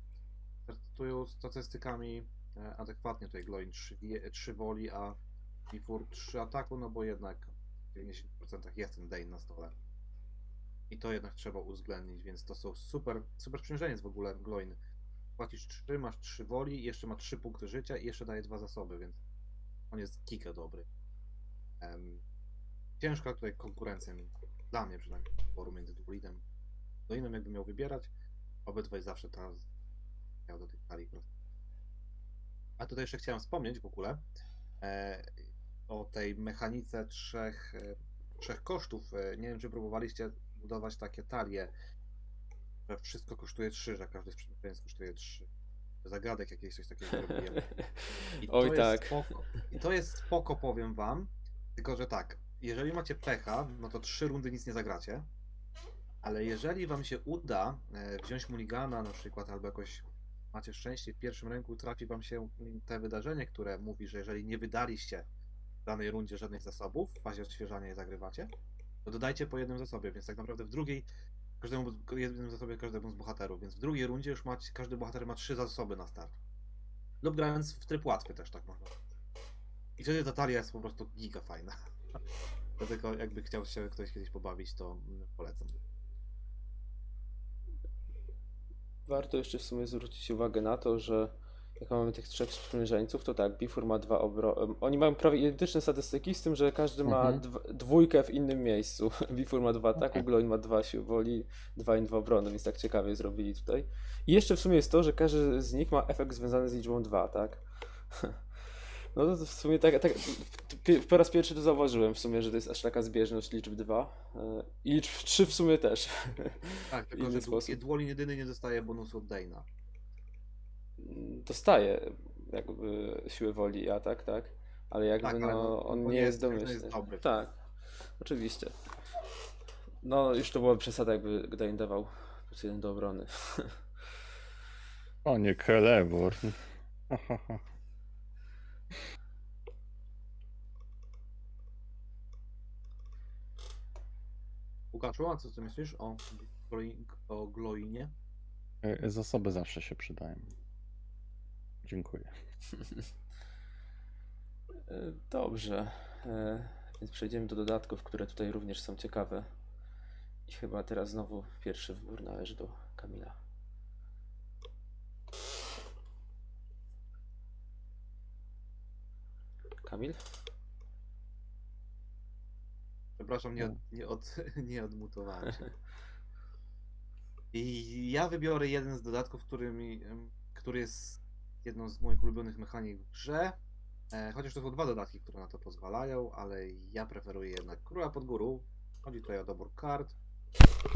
Speaker 2: startują statystykami e, adekwatnie. Tutaj Gloin 3, wie- 3 woli, a Bifur 3 ataku, no bo jednak w 90% jest ten Dane na stole. I to jednak trzeba uwzględnić, więc to są super, super sprzężeniec w ogóle Gloin. Płacisz 3, masz 3 woli, jeszcze ma 3 punkty życia i jeszcze daje dwa zasoby, więc on jest giga dobry. Em, ciężka tutaj konkurencja dla mnie przynajmniej wyboru między Dublinem a Dolinem, jakby miał wybierać. Obydwaj zawsze ta miał do tej talii. A tutaj jeszcze chciałem wspomnieć w ogóle e, o tej mechanice trzech, e, trzech kosztów. E, nie wiem, czy próbowaliście budować takie talie, że wszystko kosztuje 3, że każdy sprzęt kosztuje 3. Zagadek jakieś coś takiego robiłem. I
Speaker 1: Oj tak.
Speaker 2: Spoko. I to jest spoko, powiem wam. Tylko, że tak, jeżeli macie pecha, no to trzy rundy nic nie zagracie. Ale jeżeli wam się uda e, wziąć Mulligana na przykład, albo jakoś macie szczęście, w pierwszym ręku trafi wam się te wydarzenie, które mówi, że jeżeli nie wydaliście w danej rundzie żadnych zasobów, w fazie odświeżania je zagrywacie, to dodajcie po jednym zasobie, więc tak naprawdę w drugiej każdemu jednym zasobie każdemu z bohaterów, więc w drugiej rundzie już macie, każdy bohater ma trzy zasoby na start. Lub grając w tryb łatwy też tak można. I wtedy ta talia jest po prostu giga fajna. Dlatego jakby chciał się ktoś kiedyś pobawić, to mm, polecam.
Speaker 1: Warto jeszcze w sumie zwrócić uwagę na to, że jak mamy tych trzech sprzymierzeńców, to tak, Bifur ma dwa obro... Oni mają prawie identyczne statystyki, z tym, że każdy ma
Speaker 3: Mhm.
Speaker 1: dw- dwójkę w innym miejscu. Bifur ma dwa ataku, Gloin ma dwa siły woli, dwa i dwa obrony, więc tak ciekawie zrobili tutaj. I jeszcze w sumie jest to, że każdy z nich ma efekt związany z liczbą 2, tak? No to w sumie tak, tak po raz pierwszy to zauważyłem w sumie, że to jest aż taka zbieżność liczb 2 i liczb 3 w sumie też.
Speaker 2: Tak, tylko że
Speaker 1: sposób.
Speaker 2: Dwolin jedyny nie dostaje bonusu od Dana.
Speaker 1: Dostaje jakby siłę woli i atak, tak? Ale jakby
Speaker 2: Tak, ale
Speaker 1: no,
Speaker 2: no,
Speaker 1: on
Speaker 2: on
Speaker 1: nie
Speaker 2: nie
Speaker 1: jest domyślny.
Speaker 2: jest dobry.
Speaker 1: Tak, oczywiście. No już to była przesada, jakby Gdain dawał plus jeden do obrony.
Speaker 3: O nie, ha.
Speaker 2: Łukaszu, a co ty myślisz o, o Gloinie?
Speaker 3: E, Zasoby zawsze się przydają. Dziękuję.
Speaker 1: E, Dobrze, e, więc przejdziemy do dodatków, które tutaj również są ciekawe. I chyba teraz znowu pierwszy wybór należy do Kamila. Kamil?
Speaker 2: Przepraszam, nie,
Speaker 3: No.
Speaker 2: od, nie, od, nie odmutowałem się. I ja wybiorę jeden z dodatków, który, mi, który jest jedną z moich ulubionych mechanik w grze. E, chociaż to są dwa dodatki, które na to pozwalają, ale ja preferuję jednak Króla pod górą. Chodzi tutaj o dobór kart.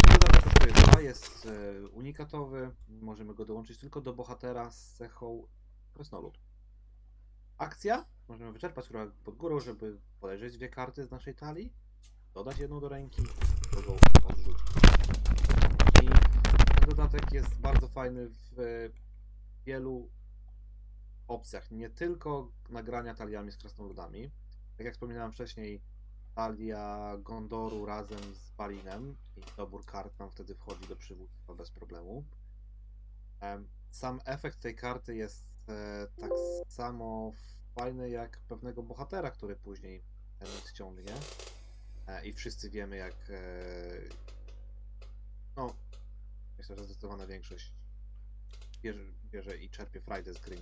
Speaker 2: Dodatek kosztuje dwa, jest e, unikatowy. Możemy go dołączyć tylko do bohatera z cechą Krasnolud. Akcja. Możemy wyczerpać Króla pod górą, żeby podejrzeć dwie karty z naszej talii dodać jedną do ręki, drugą odrzucić. I ten dodatek jest bardzo fajny w e, wielu opcjach. Nie tylko nagrania taliami z krasnoludami. Tak jak wspominałem wcześniej, talia Gondoru razem z Balinem i dobór kart nam wtedy wchodzi do przywództwa bez problemu. Em, Sam efekt tej karty jest e, tak samo fajny jak pewnego bohatera, który później ściągnie. E, I wszyscy wiemy, jak. e, No, myślę, że zdecydowana większość bierze, bierze i czerpie frajdę z gry.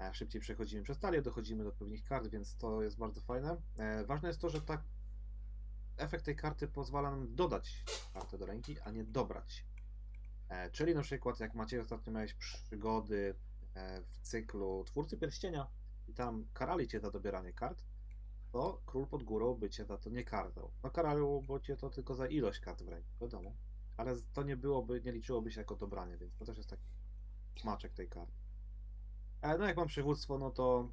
Speaker 2: E, Szybciej przechodzimy przez talię, dochodzimy do pewnych kart, więc to jest bardzo fajne. E, Ważne jest to, że tak efekt tej karty pozwala nam dodać kartę do ręki, a nie dobrać. E, Czyli na przykład, jak macie ostatnio miałeś przygody w cyklu Twórcy Pierścienia i tam karali cię za dobieranie kart, to król pod górą by cię za to nie karał. No karał, bo cię to tylko za ilość kart w ręku, wiadomo. Ale to nie byłoby, nie liczyłoby się jako dobranie, więc to też jest taki smaczek tej karty. Ale no jak mam przywództwo, no to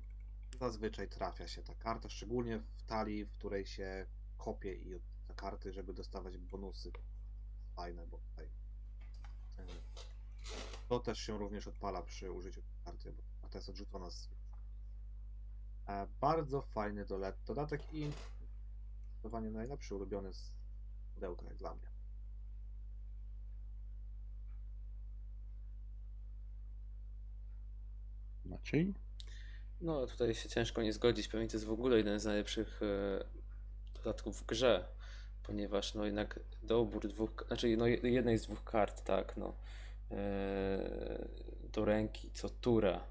Speaker 2: zazwyczaj trafia się ta karta, szczególnie w talii, w której się kopie i te karty, żeby dostawać bonusy. Fajne, bo tutaj e, to też się również odpala przy użyciu karty, bo karta jest odrzucona z E, Bardzo fajny dodatek i zdecydowanie najlepszy ulubiony z pudełka jak dla mnie.
Speaker 3: Maciej?
Speaker 1: No, tutaj się ciężko nie zgodzić. Pewnie to jest w ogóle jeden z najlepszych e, dodatków w grze, ponieważ no jednak dobór dwóch, znaczy no je- jednej z dwóch kart, tak, no, e, do ręki co tura,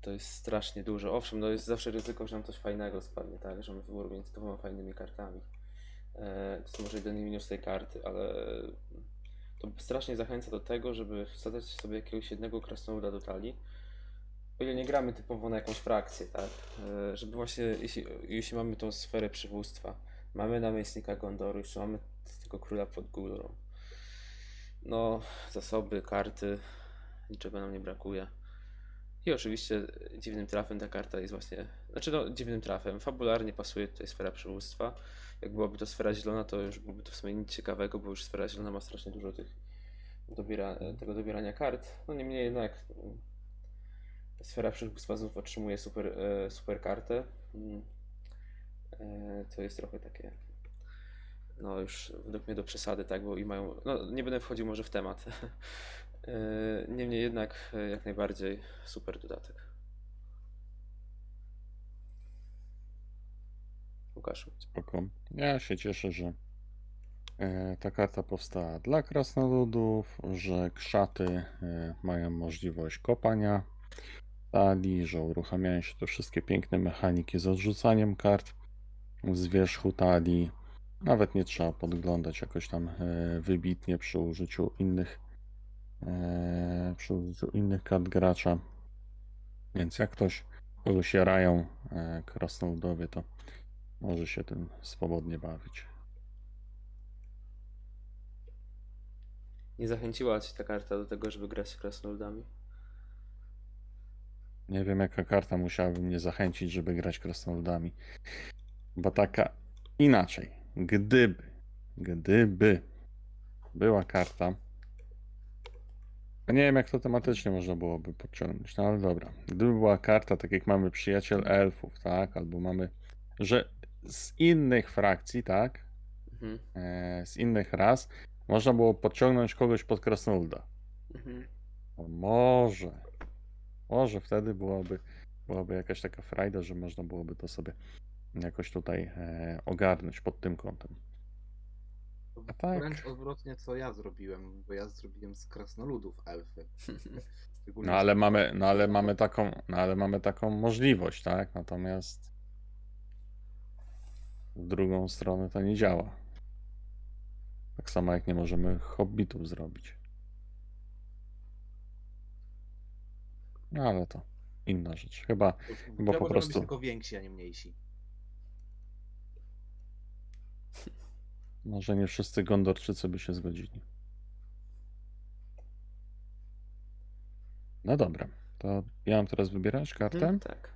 Speaker 1: to jest strasznie dużo. Owszem, no jest zawsze ryzyko, że nam coś fajnego spadnie, tak, że mamy wybór między dwoma fajnymi kartami. E, to jest może jedyny minus tej karty, ale to strasznie zachęca do tego, żeby wsadzać sobie jakiegoś jednego krasnoluda do talii, o ile nie gramy typowo na jakąś frakcję, tak? E, Żeby właśnie, jeśli, jeśli mamy tą sferę przywództwa, mamy namiestnika Gondoru, jeszcze mamy tego króla pod górą. No, zasoby, karty, niczego nam nie brakuje. I oczywiście dziwnym trafem ta karta jest właśnie, znaczy no dziwnym trafem, fabularnie pasuje tutaj sfera przywództwa. Jak byłaby to sfera zielona, to już byłoby to w sumie nic ciekawego, bo już sfera zielona ma strasznie dużo tych dobiera, tego dobierania kart. No niemniej jednak Sfera przywództwa znów otrzymuje super, e, super kartę. Mm. E, To jest trochę takie. No już według mnie do przesady, tak, bo i mają. No nie będę wchodził może w temat. E, Niemniej jednak jak najbardziej super dodatek. Łukaszu.
Speaker 3: Spoko. Ja się cieszę, że ta karta powstała dla krasnoludów, że krzaty mają możliwość kopania talii, że uruchamiają się te wszystkie piękne mechaniki z odrzucaniem kart z wierzchu talii. Nawet nie trzeba podglądać jakoś tam e, wybitnie przy użyciu innych e, przy użyciu innych kart gracza. Więc jak ktoś kogoś jarają e, krasnoludowie, to może się tym swobodnie bawić.
Speaker 1: Nie zachęciła cię ta karta do tego, żeby grać krasnoludami?
Speaker 3: Nie wiem, jaka karta musiałaby mnie zachęcić, żeby grać krasnoludami. Bo taka inaczej. Gdyby, gdyby była karta. Nie wiem, jak to tematycznie można byłoby podciągnąć, no ale dobra. Gdyby była karta, tak jak mamy przyjaciel elfów, tak? Albo mamy, że z innych frakcji, tak?
Speaker 1: Mhm.
Speaker 3: E, z innych ras, można było podciągnąć kogoś pod krasnoluda.
Speaker 1: Mhm.
Speaker 3: Może. Może wtedy byłaby, byłaby jakaś taka frajda, że można byłoby to sobie jakoś tutaj e, ogarnąć pod tym kątem. A tak.
Speaker 2: Wręcz odwrotnie, co ja zrobiłem, bo ja zrobiłem z krasnoludów elfy. Szczególnie
Speaker 3: No ale mamy, no ale mamy taką, no ale mamy taką możliwość, tak? Natomiast w drugą stronę to nie działa. Tak samo jak nie możemy hobbitów zrobić. No ale to inna rzecz. Chyba
Speaker 2: bo
Speaker 3: po prostu-
Speaker 2: być tylko więksi, a nie mniejsi.
Speaker 3: Może nie wszyscy Gondorczycy by się zgodzili. No dobra, to ja mam teraz wybierać kartę.
Speaker 1: Mhm, tak.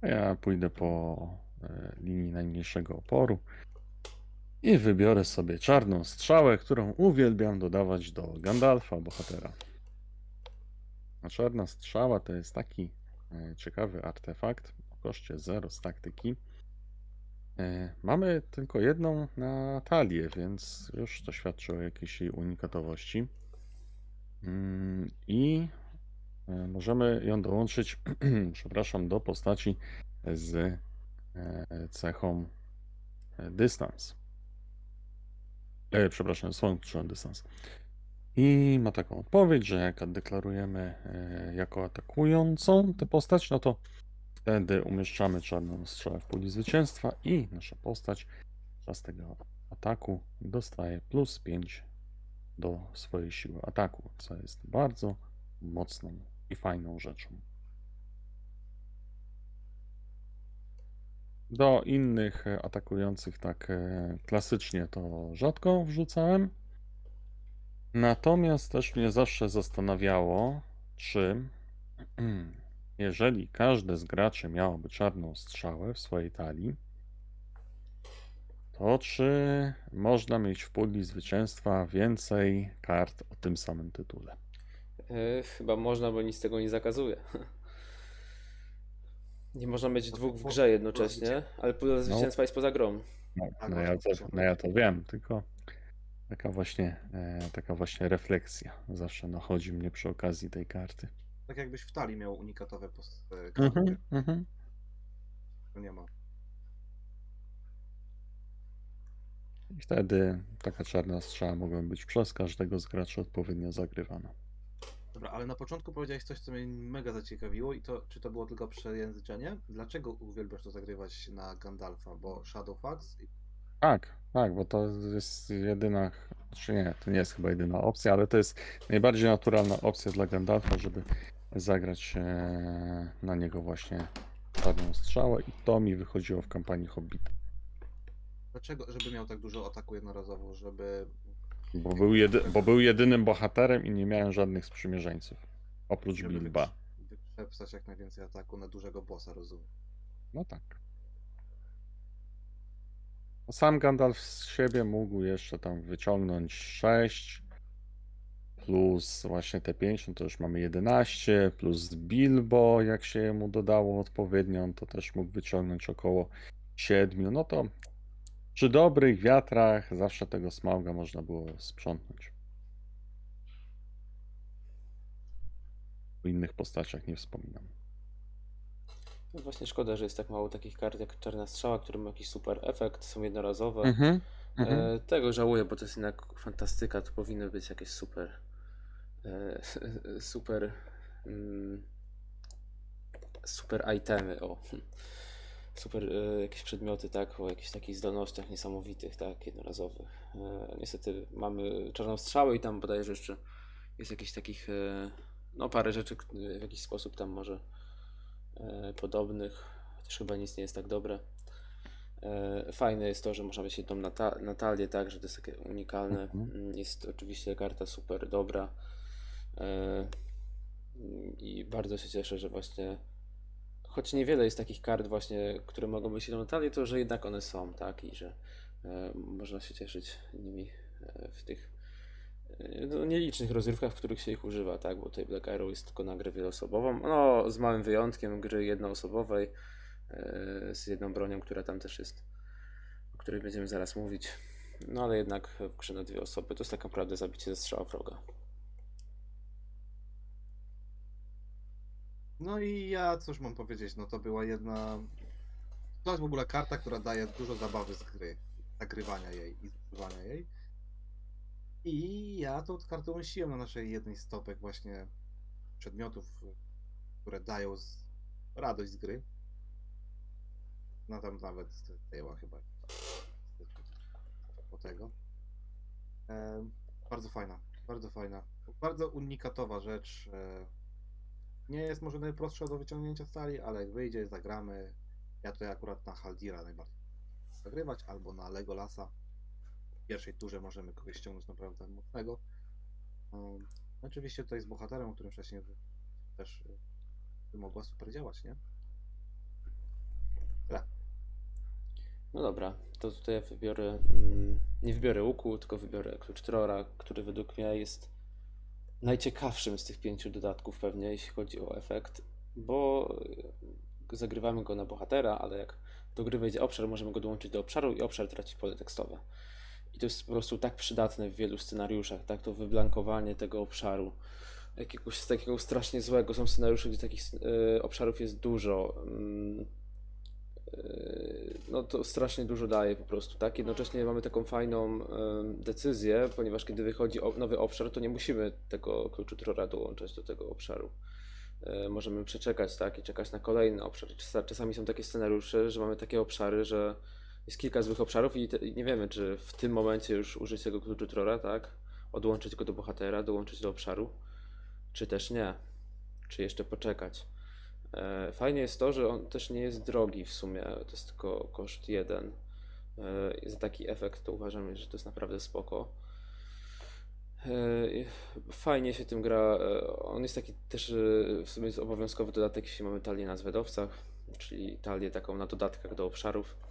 Speaker 3: a Ja pójdę po e, linii najmniejszego oporu i wybiorę sobie czarną strzałę, którą uwielbiam dodawać do Gandalfa, bohatera. A czarna strzała to jest taki e, ciekawy artefakt o koszcie 0 z taktyki. E, Mamy tylko jedną na talię, więc już to świadczy o jakiejś jej unikatowości. Mm, I e, możemy ją dołączyć, przepraszam, do postaci z cechą dystans. E, przepraszam, swoją kluczową dystans. I ma taką odpowiedź, że jak deklarujemy e, jako atakującą tę postać, no to wtedy umieszczamy czarną strzałę w puli zwycięstwa i nasza postać podczas tego ataku dostaje plus 5 do swojej siły ataku, co jest bardzo mocną i fajną rzeczą. Do innych atakujących tak e, klasycznie to rzadko wrzucałem. Natomiast też mnie zawsze zastanawiało, czy jeżeli każde z graczy miałoby czarną strzałę w swojej talii, to czy można mieć w puli zwycięstwa więcej kart o tym samym tytule?
Speaker 1: E, chyba można, bo nic tego nie zakazuje. Nie można mieć
Speaker 2: No
Speaker 1: dwóch w grze jednocześnie, ale pula zwycięstwa jest poza grą.
Speaker 3: No,
Speaker 2: Tak,
Speaker 3: no, ja, to no ja to wiem, tylko taka właśnie, e, taka właśnie refleksja zawsze nachodzi mnie przy okazji tej karty.
Speaker 2: Tak jakbyś w talii miał unikatowe post- e, karty.
Speaker 3: Mhm, mhm.
Speaker 2: To nie ma.
Speaker 3: I wtedy taka czarna strzała mogła być przez każdego z graczy odpowiednio zagrywana.
Speaker 2: Dobra, ale na początku powiedziałeś coś, co mnie mega zaciekawiło i to, czy to było tylko przejęzyczenie? Dlaczego uwielbiasz to zagrywać na Gandalfa? Bo Shadowfax?
Speaker 3: Tak, tak, bo to jest jedyna, czy nie, to nie jest chyba jedyna opcja, ale to jest najbardziej naturalna opcja dla Gandalfa, żeby zagrać e, na niego właśnie czarną strzałę i to mi wychodziło w kampanii Hobbita.
Speaker 2: Dlaczego? Żeby miał tak dużo ataku jednorazowo, żeby...
Speaker 3: Bo był, jedy, bo był jedynym bohaterem i nie miałem żadnych sprzymierzeńców. Oprócz
Speaker 2: żeby
Speaker 3: Bilba.
Speaker 2: wykrz- wykrzepsać jak najwięcej ataku na dużego bossa, rozumiem.
Speaker 3: No tak. Sam Gandalf z siebie mógł jeszcze tam wyciągnąć 6 plus właśnie te 5, no to już mamy 11, plus Bilbo, jak się mu dodało odpowiednią, to też mógł wyciągnąć około 7. No to przy dobrych wiatrach zawsze tego smauga można było sprzątnąć. O innych postaciach nie wspominam.
Speaker 1: No właśnie szkoda, że jest tak mało takich kart jak Czarna Strzała, które mają jakiś super efekt, są jednorazowe.
Speaker 3: Mhm, mhm.
Speaker 1: E, tego żałuję, bo to jest jednak fantastyka, to powinny być jakieś super e, super mm, super itemy, o super e, jakieś przedmioty, tak, o jakichś takich zdolnościach niesamowitych, tak, jednorazowych. E, niestety mamy Czarną Strzałę i tam bodajże jeszcze jest jakichś takich e, no parę rzeczy w jakiś sposób tam może podobnych, chociaż chyba nic nie jest tak dobre. E, Fajne jest to, że można mieć jedną nata Natalię, tak, że to jest takie unikalne.
Speaker 3: Mhm.
Speaker 1: Mm, Jest oczywiście karta super dobra. E, I bardzo się cieszę, że właśnie choć niewiele jest takich kart właśnie, które mogą być jedną Natalię, to że jednak one są, tak, i że e, można się cieszyć nimi e, w tych e, no, nielicznych rozrywkach, w których się ich używa, tak, bo tutaj Black Arrow jest tylko na grę wieloosobową, no z małym wyjątkiem gry jednoosobowej e, z jedną bronią, która tam też jest, o której będziemy zaraz mówić. No ale jednak w grze na dwie osoby to jest tak naprawdę zabicie ze strzała wroga.
Speaker 2: No i ja cóż mam powiedzieć, no to była jedna... To jest w ogóle karta, która daje dużo zabawy z gry, nagrywania jej i zgrywania jej. I ja tą kartę umieściłem na naszej jednej z topek właśnie przedmiotów, które dają z... radość z gry. No tam nawet zajęła chyba po tego. Em, bardzo fajna, bardzo fajna. Bardzo unikatowa rzecz. e, nie jest może najprostsza do wyciągnięcia z sali, ale jak wyjdzie, zagramy. Ja to akurat na Haldira najbardziej zagrywać, albo na Legolasa. Pierwszej turze możemy kogoś ściągnąć naprawdę mocnego. Um, oczywiście tutaj z bohaterem, o którym wcześniej też y, by mogła super działać, nie?
Speaker 1: No dobra, to tutaj ja wybiorę, mm, nie wybiorę łuku, tylko wybiorę klucz Trora, który według mnie jest najciekawszym z tych pięciu dodatków pewnie, jeśli chodzi o efekt, bo y, zagrywamy go na bohatera, ale jak do gry wejdzie obszar, możemy go dołączyć do obszaru i obszar traci pole tekstowe. To jest po prostu tak przydatne w wielu scenariuszach, tak, to wyblankowanie tego obszaru. Jakiegoś takiego strasznie złego. Są scenariusze, gdzie takich y, obszarów jest dużo. Mm, Yy, no to strasznie dużo daje po prostu, tak? Jednocześnie mamy taką fajną em, decyzję, ponieważ kiedy wychodzi nowy obszar, to nie musimy tego kluczu Trora dołączać do tego obszaru. E, Możemy przeczekać, tak? I czekać na kolejny obszar. Czas- Czasami są takie scenariusze, że mamy takie obszary, że jest kilka złych obszarów i, te, i nie wiemy, czy w tym momencie już użyć tego kluczu Trora, tak? Odłączyć go do bohatera, dołączyć do obszaru, czy też nie. Czy jeszcze poczekać. E, Fajnie jest to, że on też nie jest drogi w sumie, to jest tylko koszt jeden. E, Za taki efekt to uważam, że to jest naprawdę spoko. E, Fajnie się tym gra. e, On jest taki też e, w sumie jest obowiązkowy dodatek, jeśli mamy talię na zwedowcach, czyli talię taką na dodatkach do obszarów.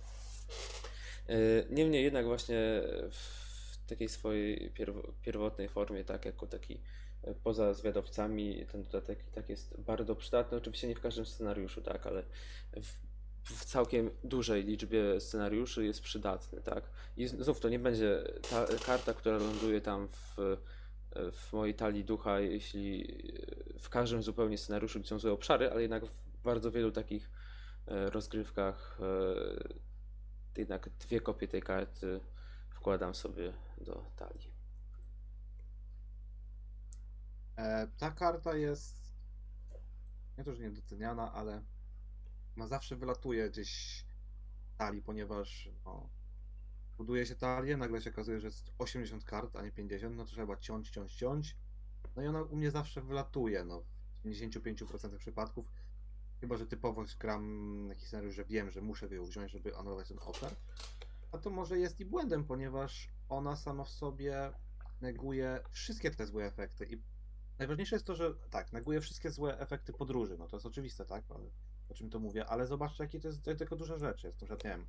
Speaker 1: E, Niemniej jednak właśnie w takiej swojej pierw- pierwotnej formie, tak, jako taki e, poza zwiadowcami ten dodatek i tak jest bardzo przydatny. Oczywiście nie w każdym scenariuszu, tak, ale w, w całkiem dużej liczbie scenariuszy jest przydatny, tak. I znów to nie będzie ta karta, która ląduje tam w, w mojej talii ducha, jeśli w każdym zupełnie scenariuszu, gdzie są złe obszary, ale jednak w bardzo wielu takich e, rozgrywkach jednak dwie kopie tej karty wkładam sobie do talii.
Speaker 2: E, ta karta jest nie to, że niedoceniana, ale ona zawsze wylatuje gdzieś talii, ponieważ no, buduje się talię, nagle się okazuje, że jest 80 kart, a nie 50, no to trzeba ciąć, ciąć, ciąć. No i ona u mnie zawsze wylatuje, no w 95% przypadków. Chyba, że typowo gram jakiś scenariusz, że wiem, że muszę ją wziąć, żeby anulować ten obszar. A to może jest i błędem, ponieważ ona sama w sobie neguje wszystkie te złe efekty i Najważniejsze jest to, że tak, neguje wszystkie złe efekty podróży. No to jest oczywiste, tak? O czym to mówię, ale zobaczcie, jakie to jest tylko duża rzecz. Jest na przykład, wiem,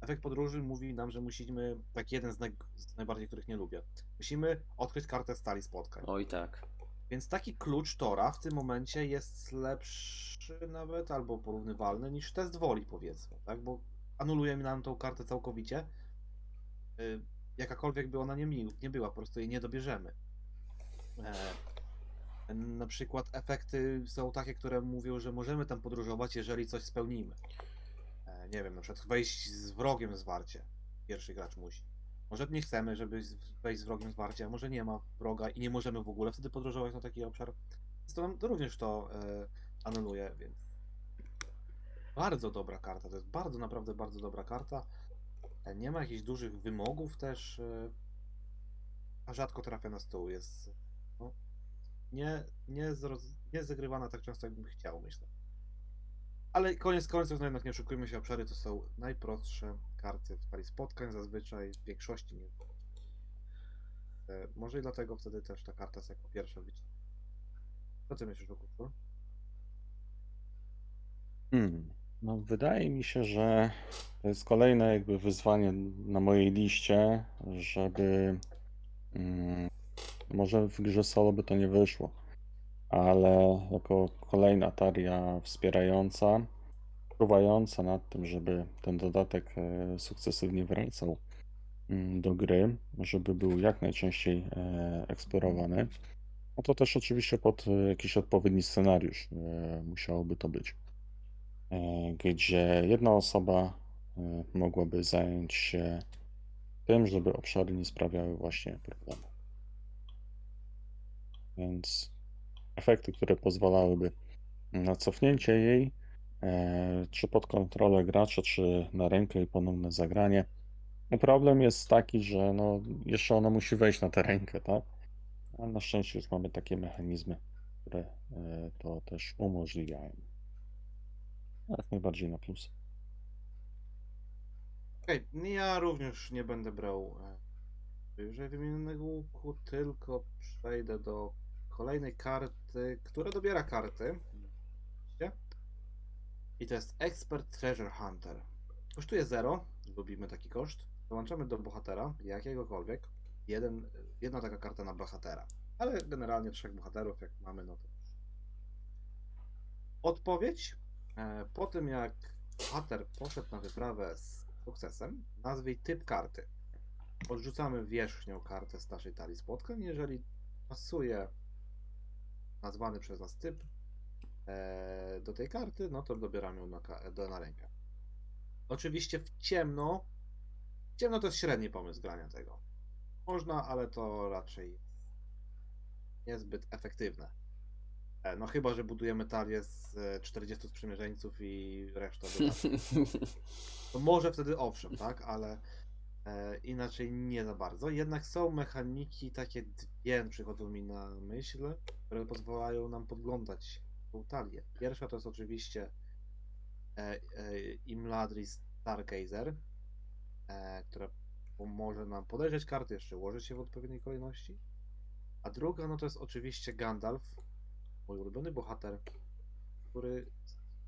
Speaker 2: efekt podróży mówi nam, że musimy, tak jeden z, naj, z najbardziej, których nie lubię, musimy odkryć kartę stali spotkań.
Speaker 1: Oj tak.
Speaker 2: Więc taki klucz Tora w tym momencie jest lepszy nawet, albo porównywalny niż test woli, powiedzmy, tak? Bo anuluje nam tą kartę całkowicie. Y, Jakakolwiek by ona nie, nie była, po prostu jej nie dobierzemy. E, na przykład efekty są takie, które mówią, że możemy tam podróżować, jeżeli coś spełnimy. E, nie wiem, na przykład wejść z wrogiem zwarcie. Pierwszy gracz musi. Może nie chcemy, żeby wejść z wrogiem zwarcie, a może nie ma wroga i nie możemy w ogóle wtedy podróżować na taki obszar. Więc to, to również to e, anuluje, więc bardzo dobra karta. To jest bardzo, naprawdę bardzo dobra karta. E, Nie ma jakichś dużych wymogów też, e, a rzadko trafia na stół. Jest no, nie, nie, zroz, nie zagrywana tak często, jakbym chciał, myślę. Ale koniec końców, no jednak nie oszukujmy się, obszary to są najprostsze karty w skali spotkań, zazwyczaj w większości nie. E, Może i dlatego wtedy też ta karta jest jako pierwsza wyciągnięta. Co ty myślisz kurczę?
Speaker 3: Hmm. No, wydaje mi się, że to jest kolejne jakby wyzwanie na mojej liście, żeby mm, może w grze solo by to nie wyszło, ale jako kolejna taria wspierająca, czuwająca nad tym, żeby ten dodatek e, sukcesywnie wracał mm, do gry, żeby był jak najczęściej e, eksplorowany. No to też oczywiście pod e, jakiś odpowiedni scenariusz musiałoby to być gdzie jedna osoba mogłaby zająć się tym, żeby obszary nie sprawiały właśnie problemu. Więc efekty, które pozwalałyby na cofnięcie jej, e, czy pod kontrolę gracza, czy na rękę i ponowne zagranie. No problem jest taki, że no, jeszcze ona musi wejść na tę rękę, tak? Ale na szczęście już mamy takie mechanizmy, które e, to też umożliwiają. Jak najbardziej na plus.
Speaker 2: Okej, ja również nie będę brał e, wyżej wymienionego łuku, tylko przejdę do kolejnej karty, która dobiera karty. I to jest Expert Treasure Hunter. Kosztuje 0, lubimy taki koszt. Dołączamy do bohatera, jakiegokolwiek, jeden, jedna taka karta na bohatera. Ale generalnie trzech bohaterów, jak mamy, no to już. Odpowiedź. E, po tym jak bohater poszedł na wyprawę z sukcesem, nazwij typ karty. Odrzucamy wierzchnią kartę z naszej talii spotkań. Jeżeli pasuje nazwany przez nas typ e, do tej karty, no to dobieramy ją na, na rękę. Oczywiście w ciemno. W ciemno to jest średni pomysł grania tego. Można, ale to raczej niezbyt efektywne. E, No chyba, że budujemy talię z e, 40 sprzymierzeńców i reszta. To może wtedy owszem, tak, ale e, inaczej nie za bardzo. Jednak są mechaniki, takie dwie przychodzą mi na myśl, które pozwalają nam podglądać tą talię. Pierwsza to jest oczywiście e, e, Imladris Stargazer, e, która pomoże nam podejrzeć karty, jeszcze ułożyć je w odpowiedniej kolejności. A druga, no to jest oczywiście Gandalf, mój ulubiony bohater, który,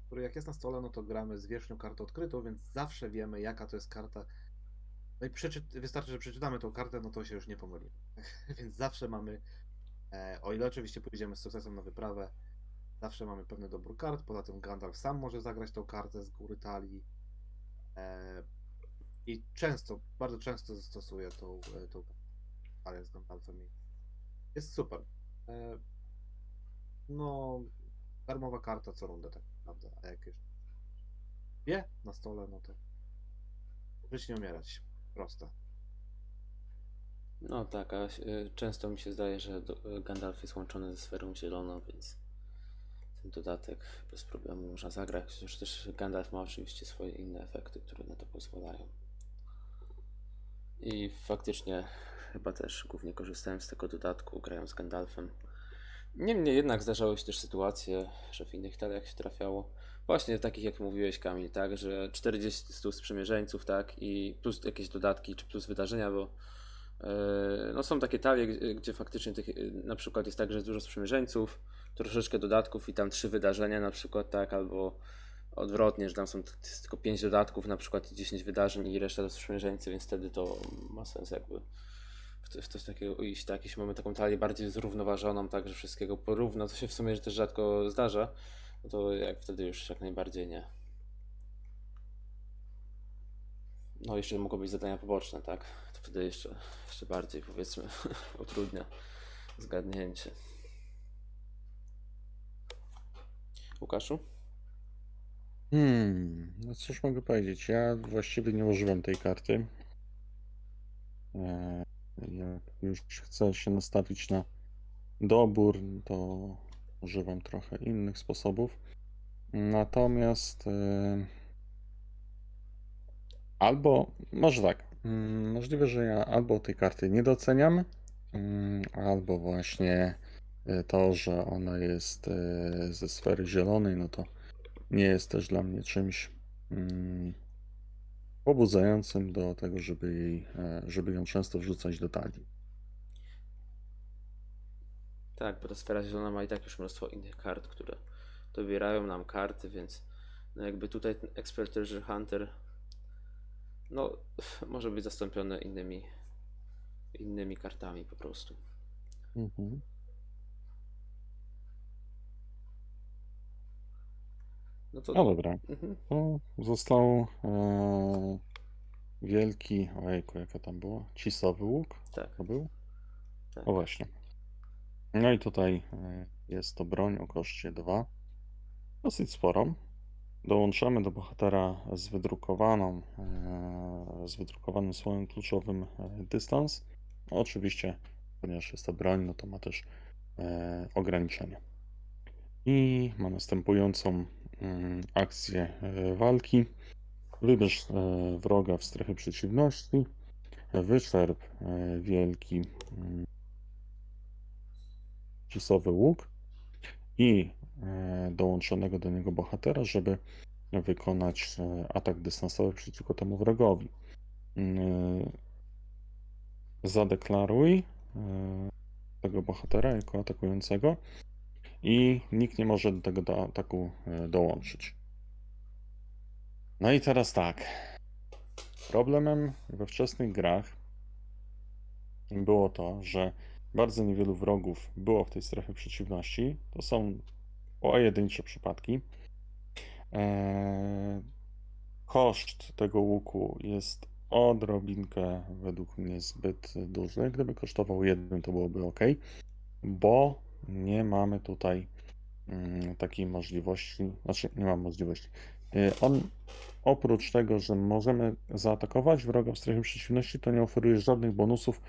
Speaker 2: który jak jest na stole, no to gramy z wierzchnią kartą odkrytą, więc zawsze wiemy, jaka to jest karta. No i wystarczy, że przeczytamy tą kartę, no to się już nie pomylimy. więc zawsze mamy, e, o ile oczywiście pójdziemy z sukcesem na wyprawę, zawsze mamy pewny dobór kart. Poza tym Gandalf sam może zagrać tą kartę z góry talii. E, I często, bardzo często zastosuje tą, e, tą talię z Gandalfem. Jest super. E, no, darmowa karta co rundę tak naprawdę. A jak już wie na stole, no to żyć nie umierać. Proste.
Speaker 1: No tak, a y, często mi się zdaje, że y, Gandalf jest łączony ze sferą zieloną, więc ten dodatek bez problemu można zagrać. Chociaż też Gandalf ma oczywiście swoje inne efekty, które na to pozwalają. I faktycznie chyba też głównie korzystałem z tego dodatku, grając z Gandalfem. Niemniej jednak zdarzały się też sytuacje, że w innych taliach się trafiało. Właśnie takich jak mówiłeś Kamil, tak, że 40 sprzymierzeńców, tak, i plus jakieś dodatki, czy plus wydarzenia, bo e, no są takie talie, gdzie- faktycznie tych, na przykład jest tak, że jest dużo sprzymierzeńców, troszeczkę dodatków i tam trzy wydarzenia na przykład, tak, albo odwrotnie, że tam są tylko 5 dodatków na przykład i 10 wydarzeń i reszta to sprzymierzeńcy, więc wtedy to ma sens jakby w coś takiego iść, tak, jeśli mamy taką talię bardziej zrównoważoną, tak, że wszystkiego porówno, co się w sumie też rzadko zdarza, no to jak wtedy już jak najbardziej nie. No jeszcze mogą być zadania poboczne, tak? To wtedy jeszcze, jeszcze bardziej powiedzmy utrudnia zgadnięcie. Łukaszu?
Speaker 3: Hmm, no cóż mogę powiedzieć? Ja właściwie nie używam tej karty. E, Jak już chcę się nastawić na dobór, to używam trochę innych sposobów. Natomiast e, albo, może tak, mm, możliwe, że ja albo tej karty nie doceniam, mm, albo właśnie e, to, że ona jest e, ze sfery zielonej, no to nie jest też dla mnie czymś mm, pobudzającym do tego, żeby, jej, e, żeby ją często wrzucać do talii.
Speaker 1: Tak, bo ta sfera zielona ma i tak już mnóstwo innych kart, które dobierają nam karty, więc no jakby tutaj ten Expert Treasure Hunter no może być zastąpiony innymi innymi kartami po prostu.
Speaker 3: Mhm.
Speaker 1: No to
Speaker 3: No dobra,
Speaker 1: mhm.
Speaker 3: to został e, wielki, ojejku, jaka tam była? Cisowy łuk
Speaker 1: tak,
Speaker 3: to był?
Speaker 1: tak.
Speaker 3: O właśnie. No i tutaj e, jest to broń o koszcie 2. Dosyć sporą. Dołączamy do bohatera z wydrukowaną, e, z wydrukowanym słowem kluczowym e, dystans. No, oczywiście, ponieważ jest to broń, no to ma też e, ograniczenia. I ma następującą mm, akcję walki. Wybierz wroga w strefie przeciwności. Wyczerp wielki mm, cisowy łuk i e, dołączonego do niego bohatera, żeby wykonać e, atak dystansowy przeciwko temu wrogowi. Mm, Zadeklaruj e, tego bohatera jako atakującego i nikt nie może do tego do ataku dołączyć. No i teraz tak. Problemem we wczesnych grach było to, że bardzo niewielu wrogów było w tej strefie przeciwności. To są pojedyncze przypadki. Eee, koszt tego łuku jest odrobinkę według mnie zbyt duży. Gdyby kosztował jeden, to byłoby ok, bo nie mamy tutaj mm, takiej możliwości, znaczy nie mam możliwości. Y, On oprócz tego, że możemy zaatakować wroga w strefie przeciwności, to nie oferuje żadnych bonusów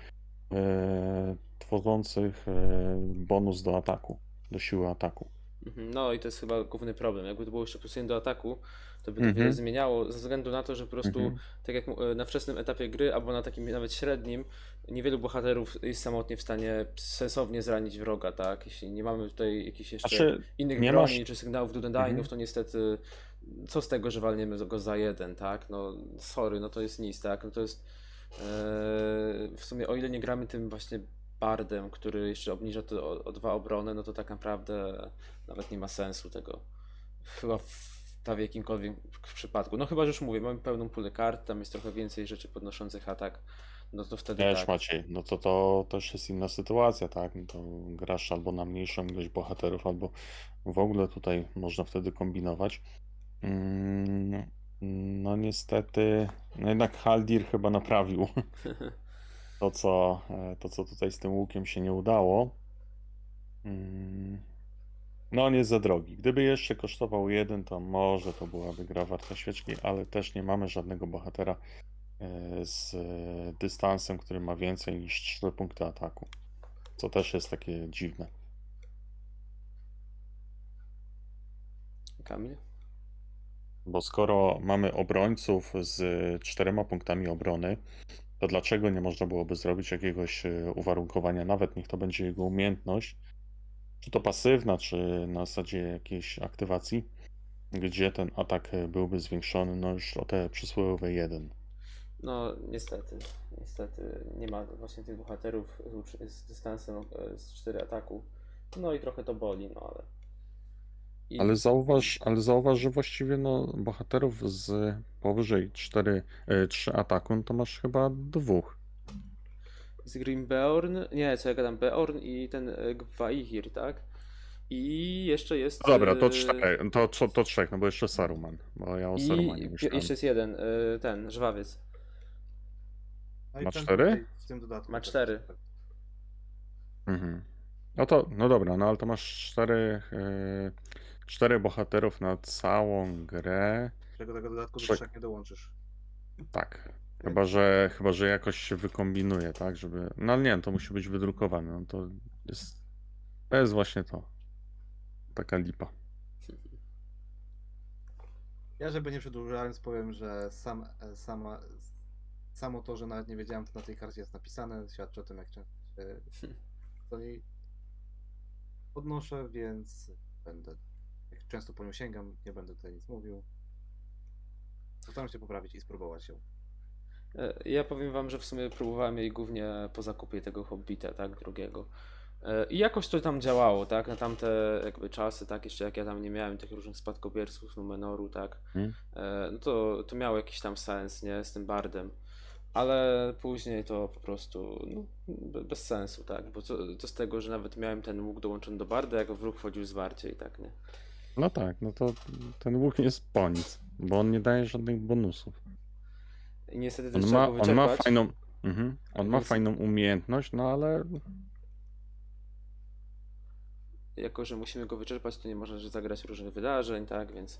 Speaker 3: e, tworzących e, bonus do ataku, do siły ataku.
Speaker 1: Mhm, No i to jest chyba główny problem. Jakby to było jeszcze plus do ataku, to by to
Speaker 3: Mhm.
Speaker 1: wiele zmieniało, ze względu na to, że po prostu,
Speaker 3: Mhm.
Speaker 1: tak jak mu- na wczesnym etapie gry, albo na takim nawet średnim, niewielu bohaterów jest samotnie w stanie sensownie zranić wroga, tak? Jeśli nie mamy tutaj jakichś jeszcze
Speaker 3: Znaczy,
Speaker 1: innych broni
Speaker 3: masz-
Speaker 1: czy sygnałów Dudendainów,
Speaker 3: Mhm.
Speaker 1: to niestety co z tego, że walniemy go za jeden, tak? No sorry, no to jest nic, tak? No to jest e, w sumie o ile nie gramy tym właśnie bardem, który jeszcze obniża to o, o dwa obrony, no to tak naprawdę nawet nie ma sensu tego. Chyba w prawie jakimkolwiek przypadku. No chyba, że już mówię, mamy pełną pulę kart, tam jest trochę więcej rzeczy podnoszących atak, no to wtedy
Speaker 3: Wiesz,
Speaker 1: tak.
Speaker 3: Maciej, no to to też jest inna sytuacja, tak? No to grasz albo na mniejszą ilość bohaterów, albo w ogóle tutaj można wtedy kombinować. Mm, No niestety, no jednak Haldir chyba naprawił to, co, e, to, co tutaj z tym łukiem się nie udało. Mm, No on jest za drogi. Gdyby jeszcze kosztował jeden, to może to byłaby gra warta świeczki, ale też nie mamy żadnego bohatera e, z e, dystansem, który ma więcej niż 3 punkty ataku. Co też jest takie dziwne.
Speaker 1: Kamil?
Speaker 3: Bo skoro mamy obrońców z czterema punktami obrony, to dlaczego nie można byłoby zrobić jakiegoś e, uwarunkowania, nawet niech to będzie jego umiejętność, czy to pasywna, czy na zasadzie jakiejś aktywacji, gdzie ten atak e, byłby zwiększony no już o te przysłowiowe 1.
Speaker 1: No niestety, niestety nie ma właśnie tych bohaterów z, z dystansem e, z 4 ataku. No i trochę to boli, no ale. I
Speaker 3: Ale zauważ, ale zauważ, że właściwie no, bohaterów z powyżej 4, e, 3 ataku, no to masz chyba dwóch.
Speaker 1: z Grimbeorn, nie, co ja gadam, Beorn i ten e, Gwaihir, tak? I jeszcze jest.
Speaker 3: No dobra, to
Speaker 1: e,
Speaker 3: cztery, to, to, to trzech, no bo jeszcze Saruman, bo ja o
Speaker 1: I
Speaker 3: Sarumanie myślałem.
Speaker 1: jeszcze jest jeden, e, ten, żwawiec.
Speaker 2: No
Speaker 3: Ma cztery?
Speaker 2: W tym dodatku.
Speaker 1: Ma cztery.
Speaker 3: Mhm. No to, no dobra, no ale to masz cztery, e, cztery bohaterów na całą grę.
Speaker 2: Tego, tego dodatku do
Speaker 3: Trzech.
Speaker 2: nie dołączysz.
Speaker 3: Tak. Chyba, że chyba, że jakoś się wykombinuje, tak, żeby. No nie, to musi być wydrukowane. No to jest. To jest właśnie to. Taka lipa.
Speaker 2: Ja, żeby nie przedłużając, powiem, że sam, e, sama, samo to, że nawet nie wiedziałem, co na tej karcie jest napisane, świadczy o tym, jak często się do niej podnoszę, więc będę, często po nią sięgam, nie będę tutaj nic mówił. Postaram się poprawić i spróbować ją.
Speaker 1: E, Ja powiem wam, że w sumie próbowałem jej głównie po zakupie tego Hobbita, tak, drugiego. E, I jakoś to tam działało, tak, na tamte jakby czasy, tak, jeszcze jak ja tam nie miałem tych różnych spadkobierców Numenoru, tak,
Speaker 3: Mhm.
Speaker 1: e, no to, to miało jakiś tam sens, nie, z tym bardem. Ale później to po prostu no, be- bez sensu, tak, bo co, co z tego, że nawet miałem ten łuk dołączony do barda, jak wróg wchodził zwarcie i tak, nie.
Speaker 3: No tak, no to ten łuk jest po nic, bo on nie daje żadnych bonusów.
Speaker 1: I niestety też
Speaker 3: On
Speaker 1: trzeba
Speaker 3: ma,
Speaker 1: go
Speaker 3: on ma fajną. Mhm, on ma
Speaker 1: Więc-
Speaker 3: fajną umiejętność, no ale
Speaker 1: jako że musimy go wyczerpać, to nie można że zagrać różnych wydarzeń, tak, więc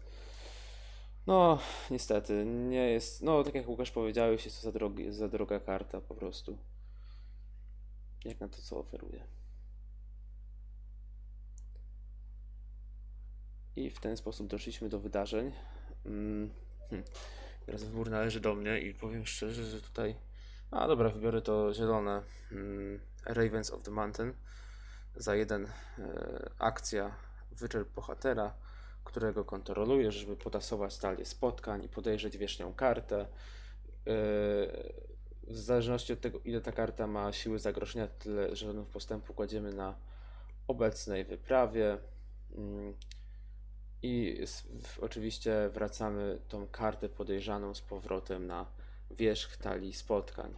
Speaker 1: no, niestety, nie jest, no, tak jak Łukasz powiedziałeś, jest to za, drogi, za droga karta po prostu, jak na to, co oferuje. I w ten sposób doszliśmy do wydarzeń. Mm, hmm. Teraz wybór należy do mnie i powiem szczerze, że tutaj, a dobra, wybiorę to zielone, mm, Ravens of the Mountain za jeden e, akcja wyczerp bohatera, którego kontrolujesz, żeby potasować talię spotkań i podejrzeć wierzchnią kartę. E, w zależności od tego, ile ta karta ma siły zagrożenia, tyle żetonów postępu kładziemy na obecnej wyprawie. Mm, I oczywiście wracamy tą kartę podejrzaną z powrotem na wierzch talii spotkań.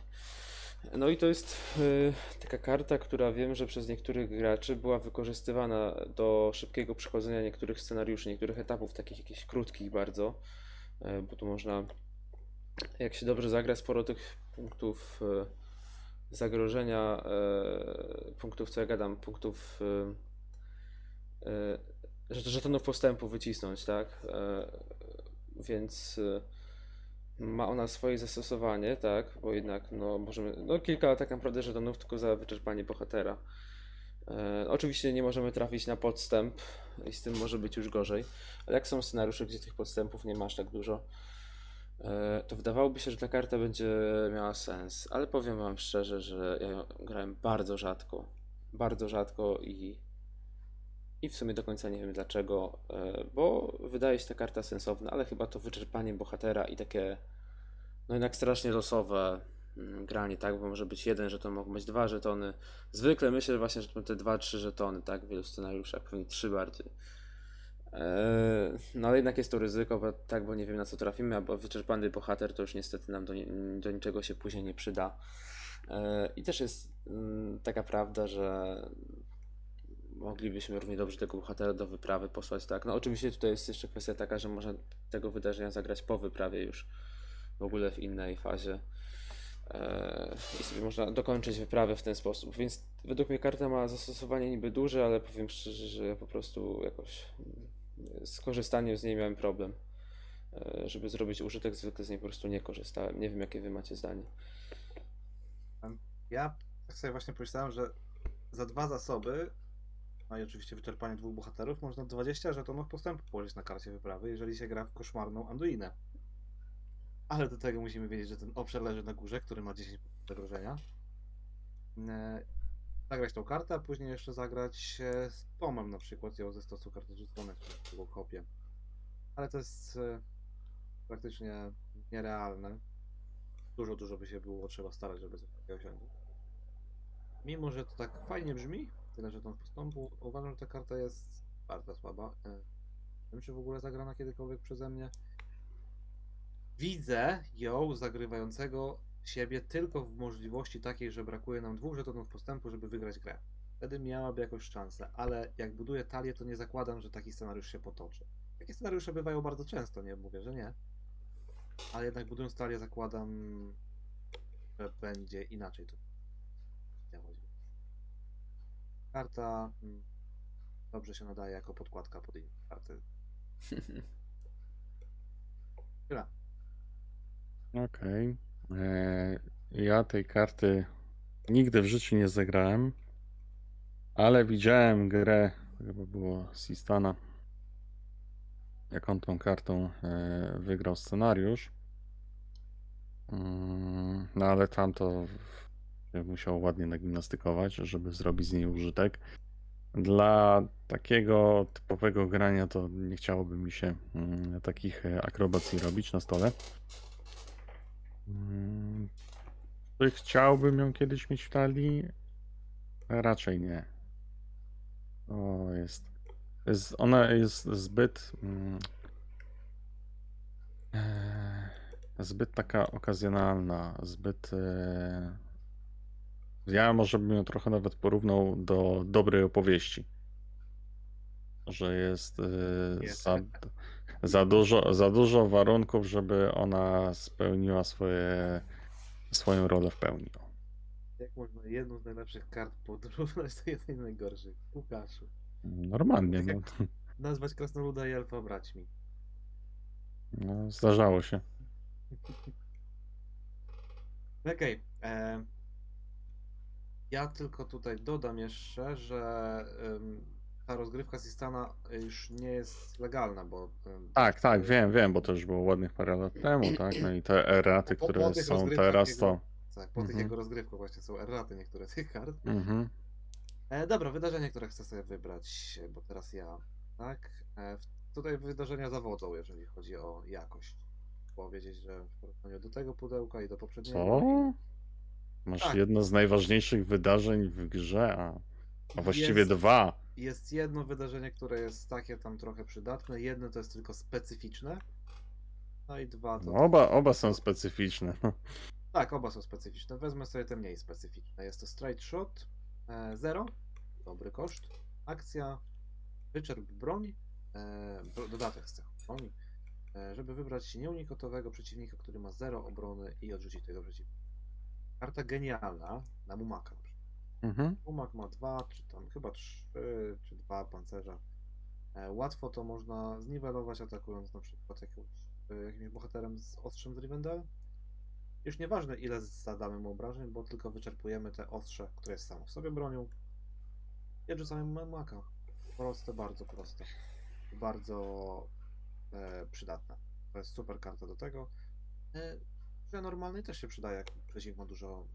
Speaker 1: No i to jest y, taka karta, która wiem, że przez niektórych graczy była wykorzystywana do szybkiego przechodzenia niektórych scenariuszy, niektórych etapów, takich jakichś krótkich bardzo, y, bo tu można, jak się dobrze zagra, sporo tych punktów y, zagrożenia, y, punktów, co ja gadam, punktów y, y, żetonów postępu wycisnąć, tak? E, więc e, ma ona swoje zastosowanie, tak? Bo jednak no możemy, no kilka tak naprawdę żetonów tylko za wyczerpanie bohatera. E, oczywiście nie możemy trafić na podstęp i z tym może być już gorzej, ale jak są scenariusze, gdzie tych podstępów nie masz tak dużo, e, to wydawałoby się, że ta karta będzie miała sens, ale powiem wam szczerze, że ja grałem bardzo rzadko, bardzo rzadko i, i w sumie do końca nie wiem dlaczego, e, bo wydaje się ta karta sensowna, ale chyba to wyczerpanie bohatera i takie no jednak strasznie losowe mm, granie, tak? Bo może być jeden żeton, mogą być dwa żetony. Zwykle myślę właśnie, że to te dwa, trzy żetony, tak? W wielu scenariuszach, pewnie trzy bardziej. Eee, no ale jednak jest to ryzyko, bo, tak, bo nie wiem na co trafimy, a bo wyczerpany bohater to już niestety nam do, do niczego się później nie przyda. Eee, I też jest mm, taka prawda, że moglibyśmy równie dobrze tego bohatera do wyprawy posłać, tak? No oczywiście tutaj jest jeszcze kwestia taka, że można tego wydarzenia zagrać po wyprawie już w ogóle w innej fazie. Eee, I sobie można dokończyć wyprawę w ten sposób. Więc według mnie karta ma zastosowanie niby duże, ale powiem szczerze, że ja po prostu jakoś z korzystaniem z niej miałem problem. Eee, Żeby zrobić użytek, zwykle z niej po prostu nie korzystałem. Nie wiem, jakie wy macie zdanie.
Speaker 2: Ja sobie właśnie pomyślałem, że za dwa zasoby, no i oczywiście wyczerpanie dwóch bohaterów, można 20 żetonów postępu położyć na karcie wyprawy, jeżeli się gra w koszmarną Anduinę. Ale do tego musimy wiedzieć, że ten obszar leży na górze, który ma 10 punktów zagrożenia. E, Zagrać tą kartę, a później jeszcze zagrać z Tomem na przykład, ją ze stosu karty rzucone, którą kopię. Ale to jest e, praktycznie nierealne. Dużo, dużo by się było trzeba starać, żeby coś takiego osiągnąć. Mimo, że to tak fajnie brzmi, tyle, że tą postępu, uważam, że ta karta jest bardzo słaba. Nie wiem, czy w ogóle zagrana kiedykolwiek przeze mnie. Widzę ją zagrywającego siebie tylko w możliwości takiej, że brakuje nam dwóch żetonów postępu, żeby wygrać grę. Wtedy miałaby jakąś szansę, ale jak buduję talię, to nie zakładam, że taki scenariusz się potoczy. Takie scenariusze bywają bardzo często, nie mówię, że nie. Ale jednak budując talię zakładam, że będzie inaczej to działać. Karta mm, dobrze się nadaje jako podkładka pod inne karty. Tyle.
Speaker 3: Okej. E, Ja tej karty nigdy w życiu nie zagrałem, ale widziałem grę, chyba było Sistana, jak on tą kartą e, wygrał scenariusz. Mm, No ale tam to musiał ładnie nagimnastykować, żeby zrobić z niej użytek. Dla takiego typowego grania to nie chciałoby mi się mm, takich e, akrobacji robić na stole. Mm, Czy chciałbym ją kiedyś mieć w talii? Raczej nie. O, jest. jest ona jest zbyt. Mm, e, zbyt taka okazjonalna, zbyt. E, ja może bym ją trochę nawet porównał do dobrej opowieści. Że jest, e,
Speaker 2: Jest.
Speaker 3: za, za, dużo, za dużo warunków, żeby ona spełniła swoje, swoją rolę w pełni.
Speaker 2: Jak można jedną z najlepszych kart podróżować do jednej z najgorszych? Łukaszu.
Speaker 3: Normalnie, no,
Speaker 2: Nazwać krasnoluda i elfa braćmi.
Speaker 3: no, zdarzało się.
Speaker 2: Okej. e, Ja tylko tutaj dodam jeszcze, że ta rozgrywka Sistana już nie jest legalna, bo.
Speaker 3: Tak, tak,
Speaker 2: e,
Speaker 3: wiem, wiem, bo to już było ładnych parę lat temu, tak? No i te eraty,
Speaker 2: Po- po
Speaker 3: które
Speaker 2: tych
Speaker 3: są
Speaker 2: rozgrywkach
Speaker 3: teraz,
Speaker 2: jego-
Speaker 3: to.
Speaker 2: Tak, po tych
Speaker 3: Mhm.
Speaker 2: jego rozgrywkach właśnie są erraty niektóre tych kart.
Speaker 3: Mhm.
Speaker 2: E, dobra, wydarzenie, które chcę sobie wybrać, bo teraz ja, tak? E, w- tutaj wydarzenia zawodzą, jeżeli chodzi o jakość. Powiedzieć, że w porównaniu do tego pudełka i do poprzedniego.
Speaker 3: Co? Masz
Speaker 2: Tak.
Speaker 3: jedno z najważniejszych wydarzeń w grze, a, a właściwie
Speaker 2: Jest-
Speaker 3: dwa.
Speaker 2: Jest jedno wydarzenie, które jest takie tam trochę przydatne, jedno to jest tylko specyficzne. No i dwa to.
Speaker 3: No, oba, oba są specyficzne.
Speaker 2: Tak, oba są specyficzne. Wezmę sobie te mniej specyficzne. Jest to Straight Shot, e, 0, dobry koszt. Akcja, wyczerp broń, e, bro- dodatek z cechą broni, e, żeby wybrać nieunikotowego przeciwnika, który ma 0 obrony i odrzucić tego przeciwnika. Karta genialna na Mumaka.
Speaker 3: Mhm.
Speaker 2: Mumak ma 2, czy tam chyba 3, czy 2 pancerza. E, Łatwo to można zniwelować atakując na przykład jakimś, e, jakimś bohaterem z ostrzem z Rivendell. Już nieważne ile zadamy mu obrażeń, bo tylko wyczerpujemy te ostrze, które jest samo w sobie bronią. I odrzucamy maka. Proste, bardzo proste. Bardzo e, przydatne. To jest super karta do tego. E, że normalnej też się przydaje, jak przeciwnik ma dużo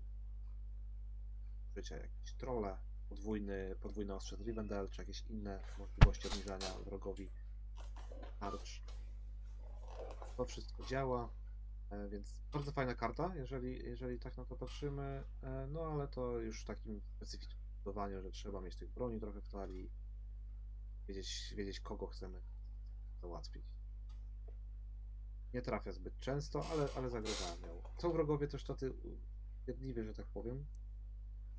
Speaker 2: życia, jakieś trole, podwójny, podwójne ostrze Rivendell, czy jakieś inne możliwości obniżania wrogowi tarcz. To wszystko działa, e, więc bardzo fajna karta, jeżeli, jeżeli tak na to patrzymy, e, no ale to już w takim specyficznym że trzeba mieć tych broni trochę w talii, wiedzieć, wiedzieć kogo chcemy załatwić. Nie trafia zbyt często, ale, ale zagrożenia miał. Są wrogowie też tacy jedliwi, że tak powiem,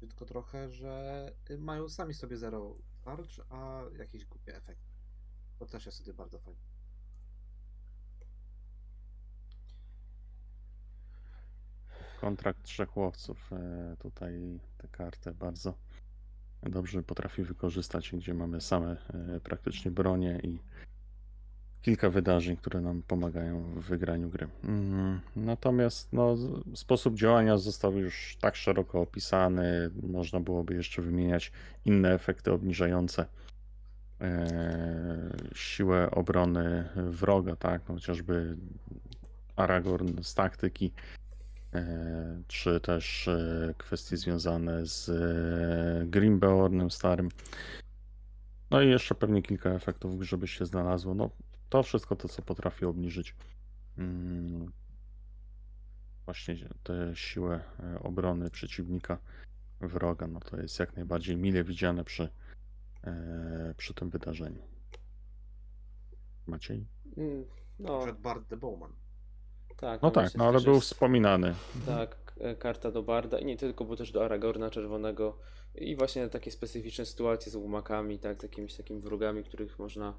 Speaker 2: tylko trochę, że mają sami sobie zero tarcz, a jakieś głupie efekty. To też jest wtedy bardzo fajne.
Speaker 3: Kontrakt trzech łowców. e, Tutaj tę kartę bardzo dobrze potrafi wykorzystać, gdzie mamy same e, praktycznie bronie i kilka wydarzeń, które nam pomagają w wygraniu gry. Mm, Natomiast no, sposób działania został już tak szeroko opisany, można byłoby jeszcze wymieniać inne efekty obniżające e, siłę obrony wroga, tak? No, chociażby Aragorn z taktyki, e, czy też e, kwestie związane z Grimbeornem starym. No i jeszcze pewnie kilka efektów, żeby się znalazło. No, to wszystko to, co potrafi obniżyć mm, właśnie tę siłę e, obrony przeciwnika, wroga, no to jest jak najbardziej mile widziane przy, e, przy tym wydarzeniu. Maciej?
Speaker 1: Mm, No,
Speaker 2: przykład Bard the Bowman.
Speaker 1: tak.
Speaker 3: No
Speaker 1: no
Speaker 3: tak, no ale był
Speaker 1: jest-
Speaker 3: wspominany.
Speaker 1: Tak, e, karta do Barda i nie tylko, bo też do Aragorna Czerwonego i właśnie takie specyficzne sytuacje z łumakami, tak, z jakimiś takimi wrogami, których można,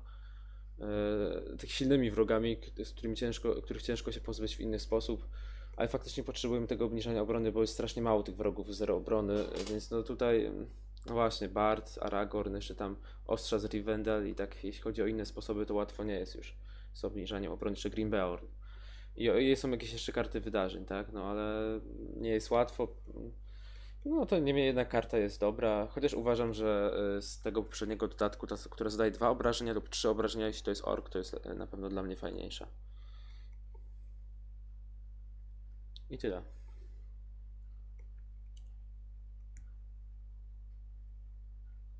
Speaker 1: tak silnymi wrogami, z którymi ciężko, których ciężko się pozbyć w inny sposób, ale faktycznie potrzebujemy tego obniżania obrony, bo jest strasznie mało tych wrogów zero obrony, więc no tutaj, mm, no właśnie, Bard, Aragorn, jeszcze tam Ostrza z Rivendell i tak jeśli chodzi o inne sposoby, to łatwo nie jest już z obniżaniem obrony, czy Grimbeorn. I i są jakieś jeszcze karty wydarzeń, tak? No ale nie jest łatwo. No to niemniej jednak karta jest dobra, chociaż uważam, że y, z tego poprzedniego dodatku, ta, która zadaje dwa obrażenia lub trzy obrażenia, jeśli to jest ork, to jest y, na pewno dla mnie fajniejsza. I tyle.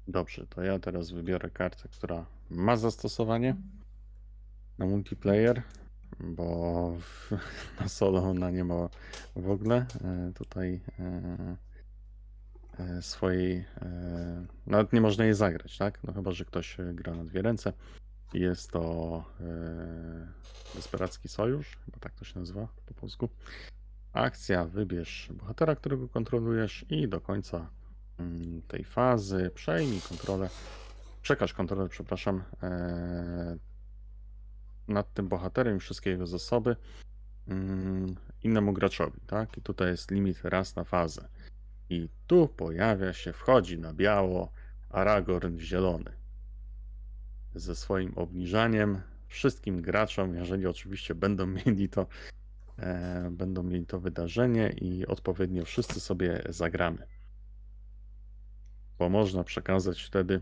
Speaker 3: Dobrze, to ja teraz wybiorę kartę, która ma zastosowanie na multiplayer, bo na solo ona nie ma w ogóle e, tutaj swojej. E, nawet nie można jej zagrać, tak? No chyba, że ktoś e, gra na dwie ręce. Jest to e, Desperacki Sojusz, chyba tak to się nazywa po polsku. Akcja, wybierz bohatera, którego kontrolujesz i do końca mm, tej fazy przejmij kontrolę, przekaż kontrolę, przepraszam, e, nad tym bohaterem i wszystkie jego zasoby mm, innemu graczowi, tak? I tutaj jest limit raz na fazę. I tu pojawia się, wchodzi na biało Aragorn zielony. Ze swoim obniżaniem wszystkim graczom, jeżeli oczywiście będą mieli to, e, będą mieli to wydarzenie i odpowiednio wszyscy sobie zagramy. Bo można przekazać wtedy,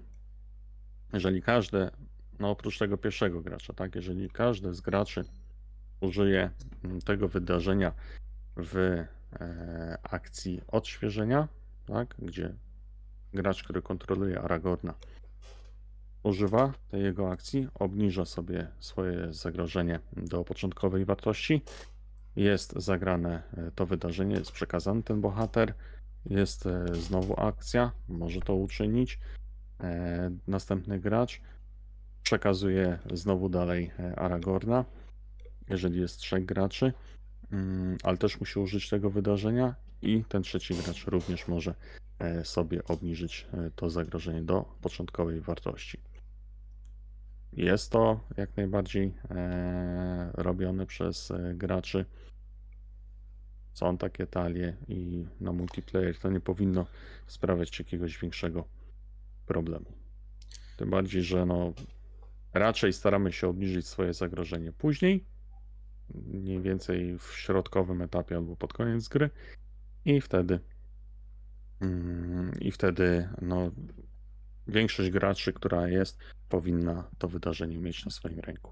Speaker 3: jeżeli każde, no oprócz tego pierwszego gracza, tak, jeżeli każdy z graczy użyje mm, tego wydarzenia w akcji odświeżenia, tak, gdzie gracz, który kontroluje Aragorna, używa tej jego akcji, obniża sobie swoje zagrożenie do początkowej wartości. Jest zagrane e, to wydarzenie, jest przekazany ten bohater, jest e, znowu akcja, może to uczynić. E, Następny gracz przekazuje znowu dalej e, Aragorna, jeżeli jest trzech graczy, ale też musi użyć tego wydarzenia i ten trzeci gracz również może e, sobie obniżyć e, to zagrożenie do początkowej wartości. Jest to jak najbardziej e, robione przez graczy. Są takie talie i na multiplayer to nie powinno sprawiać jakiegoś większego problemu. Tym bardziej, że no, Raczej staramy się obniżyć swoje zagrożenie później, mniej więcej w środkowym etapie albo pod koniec gry i wtedy mm, i wtedy no, większość graczy, która jest, powinna to wydarzenie mieć na swoim ręku.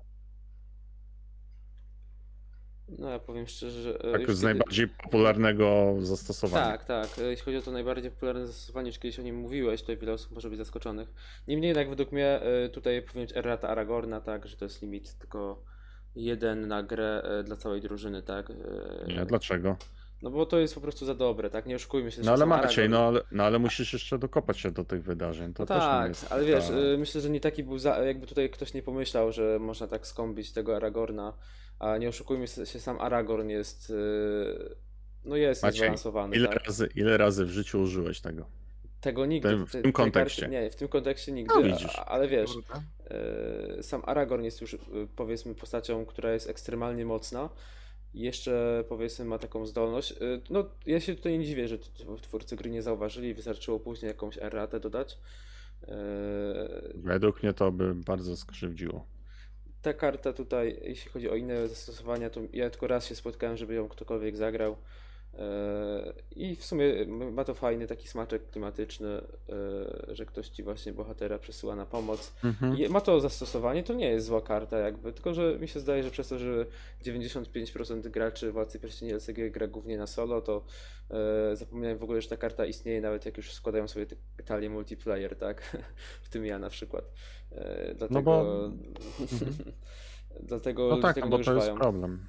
Speaker 1: No ja powiem szczerze, że e,
Speaker 3: Tak z
Speaker 1: kiedy-
Speaker 3: najbardziej popularnego zastosowania.
Speaker 1: Tak, tak. E, Jeśli chodzi o to najbardziej popularne zastosowanie, już kiedyś o nim mówiłeś, to wiele osób może być zaskoczonych. Niemniej jednak według mnie e, tutaj powinien być errata Aragorna, tak, że to jest limit tylko jeden na grę e, dla całej drużyny, tak. E,
Speaker 3: Nie, dlaczego?
Speaker 1: No bo to jest po prostu za dobre, tak? Nie oszukujmy się.
Speaker 3: No ale
Speaker 1: Aragorn-
Speaker 3: no ale, no ale musisz jeszcze dokopać się do tych wydarzeń. To
Speaker 1: No
Speaker 3: też nie
Speaker 1: tak,
Speaker 3: jest
Speaker 1: ale wiesz,
Speaker 3: taka-
Speaker 1: y, myślę, że nie taki był, za, jakby tutaj ktoś nie pomyślał, że można tak skąpić tego Aragorna, a nie oszukujmy się, sam Aragorn jest, no jest
Speaker 3: Maciej,
Speaker 1: niezbalansowany,
Speaker 3: ile
Speaker 1: tak?
Speaker 3: razy, ile razy w życiu użyłeś tego?
Speaker 1: Tego nigdy.
Speaker 3: tym- w
Speaker 1: te-
Speaker 3: tym kontekście.
Speaker 1: Karty, nie, w tym kontekście nigdy,
Speaker 3: No widzisz.
Speaker 1: a- ale wiesz, y, sam Aragorn jest już y, powiedzmy postacią, która jest ekstremalnie mocna. i Jeszcze powiedzmy ma taką zdolność. Y, No, ja się tutaj nie dziwię, że twórcy gry nie zauważyli, wystarczyło później jakąś erratę dodać.
Speaker 3: Według mnie to by bardzo skrzywdziło.
Speaker 1: ta karta tutaj, jeśli chodzi o inne zastosowania, to ja tylko raz się spotkałem, żeby ją ktokolwiek zagrał. Eee, I w sumie ma to fajny taki smaczek klimatyczny, eee, że ktoś ci właśnie bohatera przesyła na pomoc.
Speaker 3: Mhm.
Speaker 1: I ma to zastosowanie, to nie jest zła karta jakby, tylko że mi się zdaje, że przez to, że 95% graczy Władcy Pierścieni LCG gra głównie na solo, to e, zapomniałem w ogóle, że ta karta istnieje nawet jak już składają sobie te talię multiplayer, tak? w tym ja na przykład. E, dlatego
Speaker 3: bo-
Speaker 1: dlatego
Speaker 3: No tak, no bo to jest problem.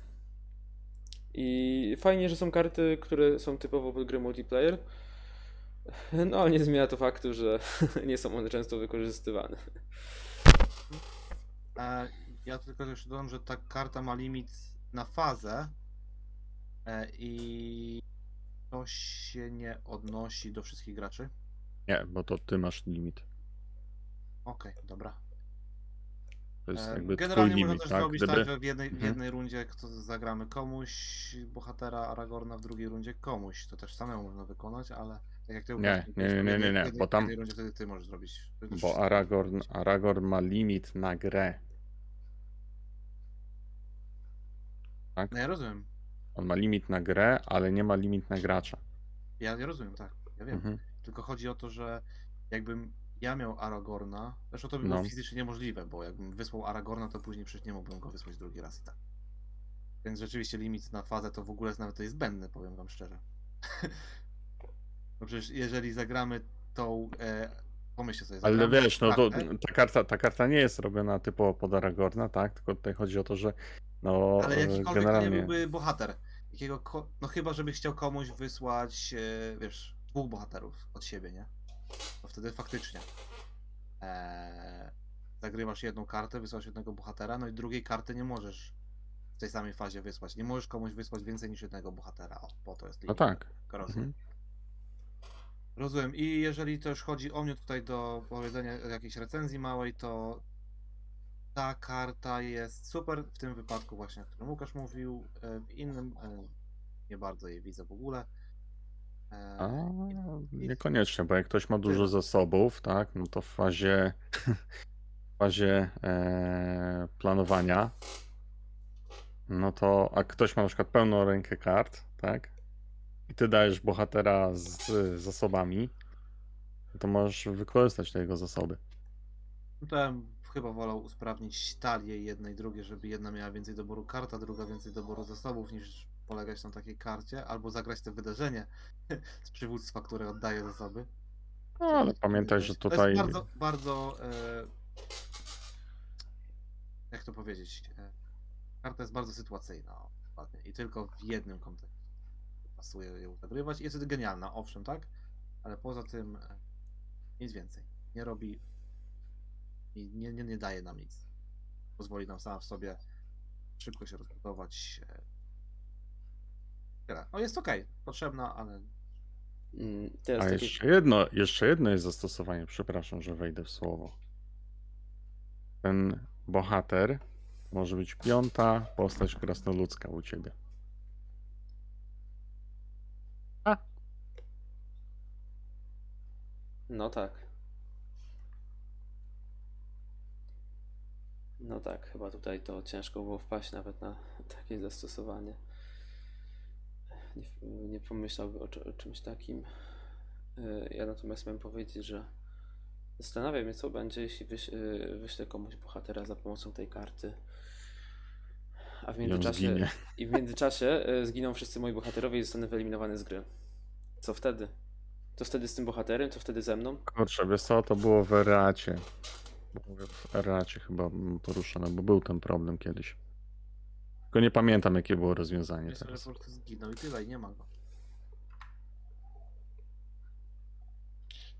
Speaker 1: I fajnie, że są karty, które są typowo pod gry multiplayer. No, ale nie zmienia to faktu, że nie są one często wykorzystywane.
Speaker 2: E, ja tylko jeszcze dodam, że ta karta ma limit na fazę e, i to się nie odnosi do wszystkich graczy.
Speaker 3: Nie, bo to ty masz limit.
Speaker 2: Okej, dobra.
Speaker 3: To jest
Speaker 2: E,
Speaker 3: jakby twój
Speaker 2: Generalnie można też
Speaker 3: tak?
Speaker 2: zrobić
Speaker 3: Gdyby...
Speaker 2: tak, że w jednej, w
Speaker 3: Mhm.
Speaker 2: jednej rundzie kto zagramy komuś bohatera Aragorna, w drugiej rundzie komuś. To też samemu można wykonać, ale tak jak ty
Speaker 3: Nie, nie, nie, nie, nie, nie, bo tam-
Speaker 2: w jednej rundzie wtedy ty możesz zrobić.
Speaker 3: Bo Aragorn. Aragorn ma limit na grę. Tak?
Speaker 2: No ja rozumiem.
Speaker 3: On ma limit na grę, ale nie ma limit na gracza.
Speaker 2: Ja, ja rozumiem, tak. Ja wiem.
Speaker 3: Mhm.
Speaker 2: Tylko chodzi o to, że jakbym ja miał Aragorna, zresztą to by było
Speaker 3: No.
Speaker 2: fizycznie niemożliwe, bo jakbym wysłał Aragorna, to później przecież nie mógłbym go wysłać drugi raz i tak. Więc rzeczywiście limit na fazę to w ogóle nawet to jest zbędny, powiem wam szczerze. no przecież jeżeli zagramy tą, e, pomyślcie sobie,
Speaker 3: Ale wiesz, no to ta karta, ta karta nie jest robiona typowo pod Aragorna, tak? Tylko tutaj chodzi o to, że no
Speaker 2: ale
Speaker 3: e,
Speaker 2: jakikolwiek to nie
Speaker 3: generalnie.
Speaker 2: byłby bohater. Jakiego no chyba, żebyś chciał komuś wysłać, e, wiesz, dwóch bohaterów od siebie, nie? To wtedy faktycznie. Eee, zagrywasz jedną kartę, wysyłasz jednego bohatera, no i drugiej karty nie możesz w tej samej fazie wysłać. Nie możesz komuś wysłać więcej niż jednego bohatera. O, po to jest
Speaker 3: No tak.
Speaker 2: Rozumiem.
Speaker 3: Mhm.
Speaker 2: Rozumiem. I jeżeli też chodzi o mnie tutaj do powiedzenia jakiejś recenzji małej, to ta karta jest super w tym wypadku właśnie, o którym Łukasz mówił. E, W innym e, nie bardzo jej widzę w ogóle. E,
Speaker 3: A,
Speaker 2: i-
Speaker 3: niekoniecznie, bo jak ktoś ma dużo zasobów, tak, no to w fazie, w fazie e, planowania, no to, a ktoś ma na przykład pełną rękę kart, tak, i ty dajesz bohatera z zasobami, to możesz wykorzystać te jego zasoby.
Speaker 2: No to ja chyba wolał usprawnić talię jednej, drugiej, żeby jedna miała więcej doboru kart, a druga więcej doboru zasobów, niż polegać na takiej karcie, albo zagrać to wydarzenie z przywództwa, które oddaje zasoby.
Speaker 3: No, ale pamiętaj, że
Speaker 2: To
Speaker 3: tutaj,
Speaker 2: jest bardzo, bardzo. E, jak to powiedzieć? E, karta jest bardzo sytuacyjna. I tylko w jednym kontekście pasuje ją zagrywać. Jest to genialna, owszem, tak? Ale poza tym e, nic więcej. Nie robi. i Nie, nie, nie daje nam nic. Pozwoli nam sama w sobie szybko się rozbudować. Tyle. No jest okej, potrzebna, ale
Speaker 1: Mm,
Speaker 3: a
Speaker 1: takie
Speaker 3: jeszcze jedno, jeszcze jedno jest zastosowanie, przepraszam, że wejdę w słowo. Ten bohater może być piąta postać krasnoludzka u ciebie.
Speaker 1: No tak. No tak, chyba tutaj to ciężko było wpaść nawet na takie zastosowanie. Nie, nie pomyślałby o, o czymś takim. Yy, Ja natomiast miałem powiedzieć, że zastanawia mnie, co będzie, jeśli wyś, yy, wyślę komuś bohatera za pomocą tej karty. A w międzyczasie, i w międzyczasie yy, zginą wszyscy moi bohaterowie i zostanę wyeliminowany z gry. Co wtedy? Co wtedy z tym bohaterem? Co wtedy ze mną?
Speaker 3: Kurczę, wiesz co, to było w Eracie. W Eracie chyba mm, poruszone, bo był ten problem kiedyś. Tylko nie pamiętam, jakie było rozwiązanie
Speaker 2: że
Speaker 3: teraz.
Speaker 2: po prostu zginął i tyle, i nie ma go.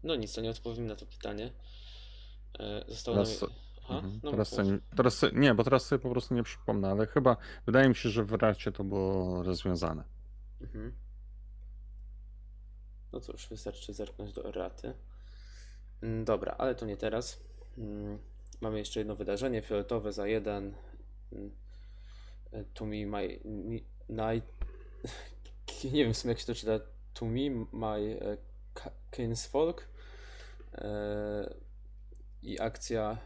Speaker 1: No nic, to nie odpowiem na to pytanie. Yy, Zostało
Speaker 3: Teraz-
Speaker 1: nam... Aha,
Speaker 3: Mhm.
Speaker 1: no
Speaker 3: Teraz,
Speaker 1: mów,
Speaker 3: sobie, teraz sobie, nie, bo teraz sobie po prostu nie przypomnę, ale chyba wydaje mi się, że w Eracie to było rozwiązane.
Speaker 1: Mhm. No cóż, wystarczy zerknąć do erraty. Mm, Dobra, ale to nie teraz. Mm, Mamy jeszcze jedno wydarzenie fioletowe za jeden. Mm, e, To me my ni- night. Nie wiem w sumie jak się to czyta. To me my e, kinsfolk. E, I akcja,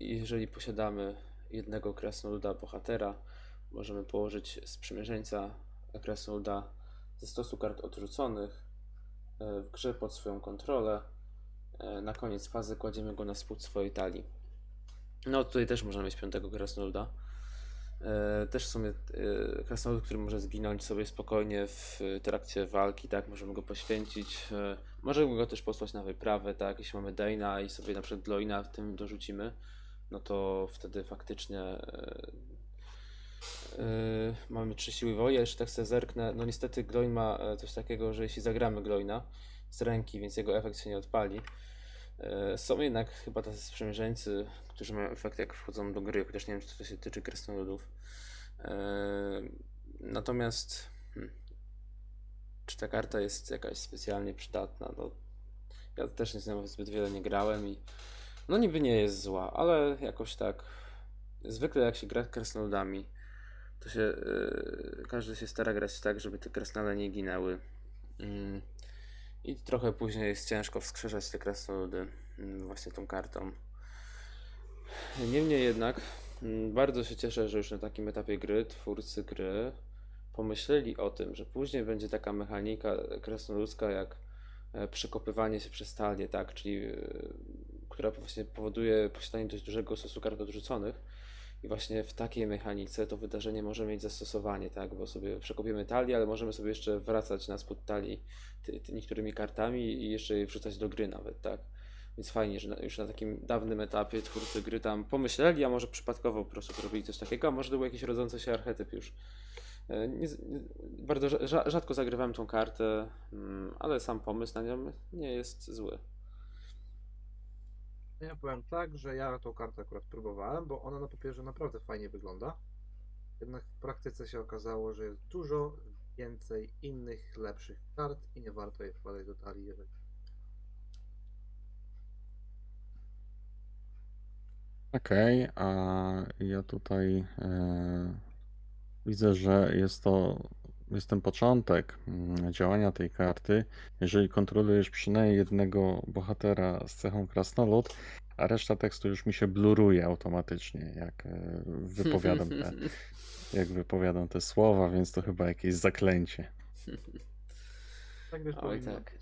Speaker 1: jeżeli posiadamy jednego krasnoluda bohatera, możemy położyć sprzymierzeńca krasnoluda ze stosu kart odrzuconych e, w grze pod swoją kontrolę. Na koniec fazy kładziemy go na spód swojej talii. No tutaj też możemy mieć piątego krasnoluda. E, Też w sumie e, krasnolud, który może zginąć sobie spokojnie w trakcie walki, tak, możemy go poświęcić. E, Możemy go też posłać na wyprawę, tak, jeśli mamy Daina i sobie na przykład Gloina w tym dorzucimy, no to wtedy faktycznie e, e, mamy trzy siły woli, jeszcze tak sobie zerknę, no niestety Gloin ma e, coś takiego, że jeśli zagramy Gloina z ręki, więc jego efekt się nie odpali. E, Są jednak chyba tacy sprzymierzeńcy, którzy mają efekt jak wchodzą do gry, chociaż nie wiem, czy to się tyczy krasnoludów. E, Natomiast hmm, czy ta karta jest jakaś specjalnie przydatna? No, ja też nie znam, zbyt wiele nie grałem i no niby nie jest zła, ale jakoś tak zwykle jak się gra krasnoludami, to się e, każdy się stara grać tak, żeby te krasnale nie ginęły. Mm. I trochę później jest ciężko wskrzeszać te krasnoludy mm, właśnie tą kartą. Niemniej jednak mm, bardzo się cieszę, że już na takim etapie gry twórcy gry pomyśleli o tym, że później będzie taka mechanika krasnoludzka jak e, przekopywanie się przez talię, tak, czyli e, która właśnie powoduje posiadanie dość dużego stosu kart odrzuconych. I właśnie w takiej mechanice to wydarzenie może mieć zastosowanie, tak, bo sobie przekopiemy talię, ale możemy sobie jeszcze wracać na spód talii ty, ty, niektórymi kartami i jeszcze je wrzucać do gry nawet, tak. Więc fajnie, że na, już na takim dawnym etapie twórcy gry tam pomyśleli, a może przypadkowo po prostu zrobili coś takiego, a może to był jakiś rodzący się archetyp już. E, Nie, nie, bardzo rza- rza- rzadko zagrywałem tą kartę, mm, ale sam pomysł na nią nie jest zły.
Speaker 2: Ja powiem tak, że ja tą kartę akurat próbowałem, bo ona na papierze naprawdę fajnie wygląda. Jednak w praktyce się okazało, że jest dużo więcej innych, lepszych kart i nie warto je wkładać do talii. Jeżeli...
Speaker 3: Okej, a ja tutaj e, widzę, że jest to jest ten początek mm, działania tej karty. Jeżeli kontrolujesz przynajmniej jednego bohatera z cechą krasnolud, a reszta tekstu już mi się bluruje automatycznie, jak e, wypowiadam te, jak wypowiadam te słowa, więc to chyba jakieś zaklęcie.
Speaker 2: Tak
Speaker 1: Oj
Speaker 2: powinno
Speaker 1: tak.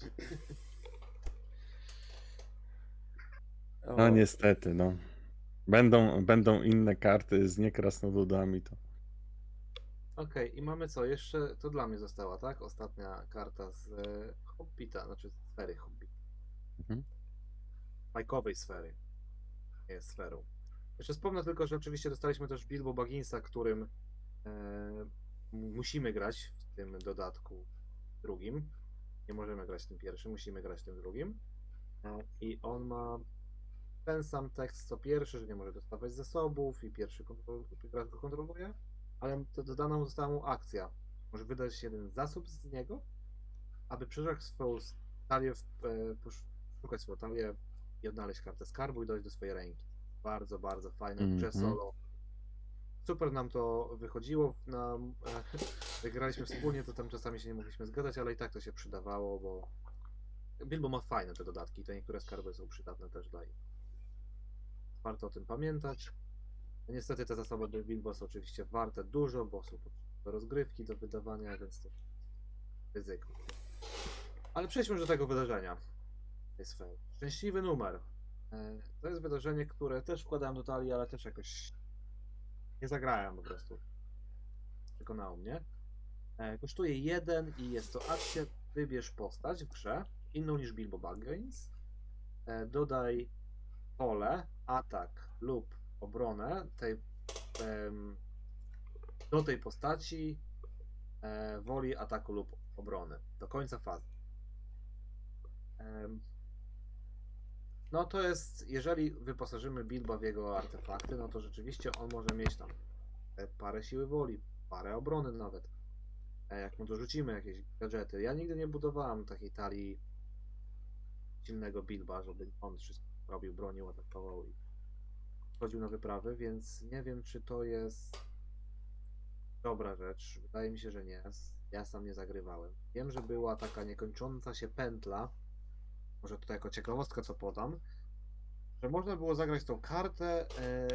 Speaker 3: No niestety, no. Będą, będą inne karty z niekrasnoludami, to
Speaker 2: Okej, i mamy co? Jeszcze to dla mnie została, tak? Ostatnia karta z e, Hobbita, znaczy z sfery Hobbita.
Speaker 3: Mhm.
Speaker 2: Bajkowej sfery. Nie jest sferą. Jeszcze wspomnę tylko, że oczywiście dostaliśmy też Bilbo Bagginsa, którym e, m- musimy grać w tym dodatku drugim. Nie możemy grać tym pierwszym, musimy grać tym drugim. E, I on ma ten sam tekst co pierwszy, że nie może dostawać zasobów i pierwszy kontrol, gracz go kontroluje, ale dodana mu została mu akcja. Może wydać jeden zasób z niego, aby przeszukać swoją talię, e, poszukać swoją talię i odnaleźć kartę skarbu i dojść do swojej ręki. Bardzo, bardzo fajne grze
Speaker 3: Mhm.
Speaker 2: solo. Super nam to wychodziło. Na, jak graliśmy wspólnie, to tam czasami się nie mogliśmy zgadzać, ale i tak to się przydawało, bo Bilbo ma fajne te dodatki, to niektóre skarby są przydatne też dla nich. Warto o tym pamiętać. Niestety te zasoby do Bilbo są oczywiście warte dużo, bo są do rozgrywki, do wydawania, więc to ryzyko. Ale przejdźmy do tego wydarzenia. tej sfery. Szczęśliwy numer. E, To jest wydarzenie, które też wkładałem do talii, ale też jakoś nie zagrałem po prostu. Przekonało mnie. E, Kosztuje jeden i jest to akcja wybierz postać w grze, inną niż Bilbo Baggins. E, Dodaj pole, atak lub obronę tej, do tej postaci e, woli ataku lub obrony do końca fazy. No to jest, jeżeli wyposażymy Bilba w jego artefakty, no to rzeczywiście on może mieć tam e, parę siły woli, parę obrony nawet. E, Jak mu dorzucimy jakieś gadżety. Ja nigdy nie budowałem takiej talii silnego Bilba, żeby on wszystko robił, bronił, atakował i chodził na wyprawy, więc nie wiem, czy to jest dobra rzecz. Wydaje mi się, że nie. Ja sam nie zagrywałem. Wiem, że była taka niekończąca się pętla, może tutaj jako ciekawostkę co podam, że można było zagrać tą kartę, e,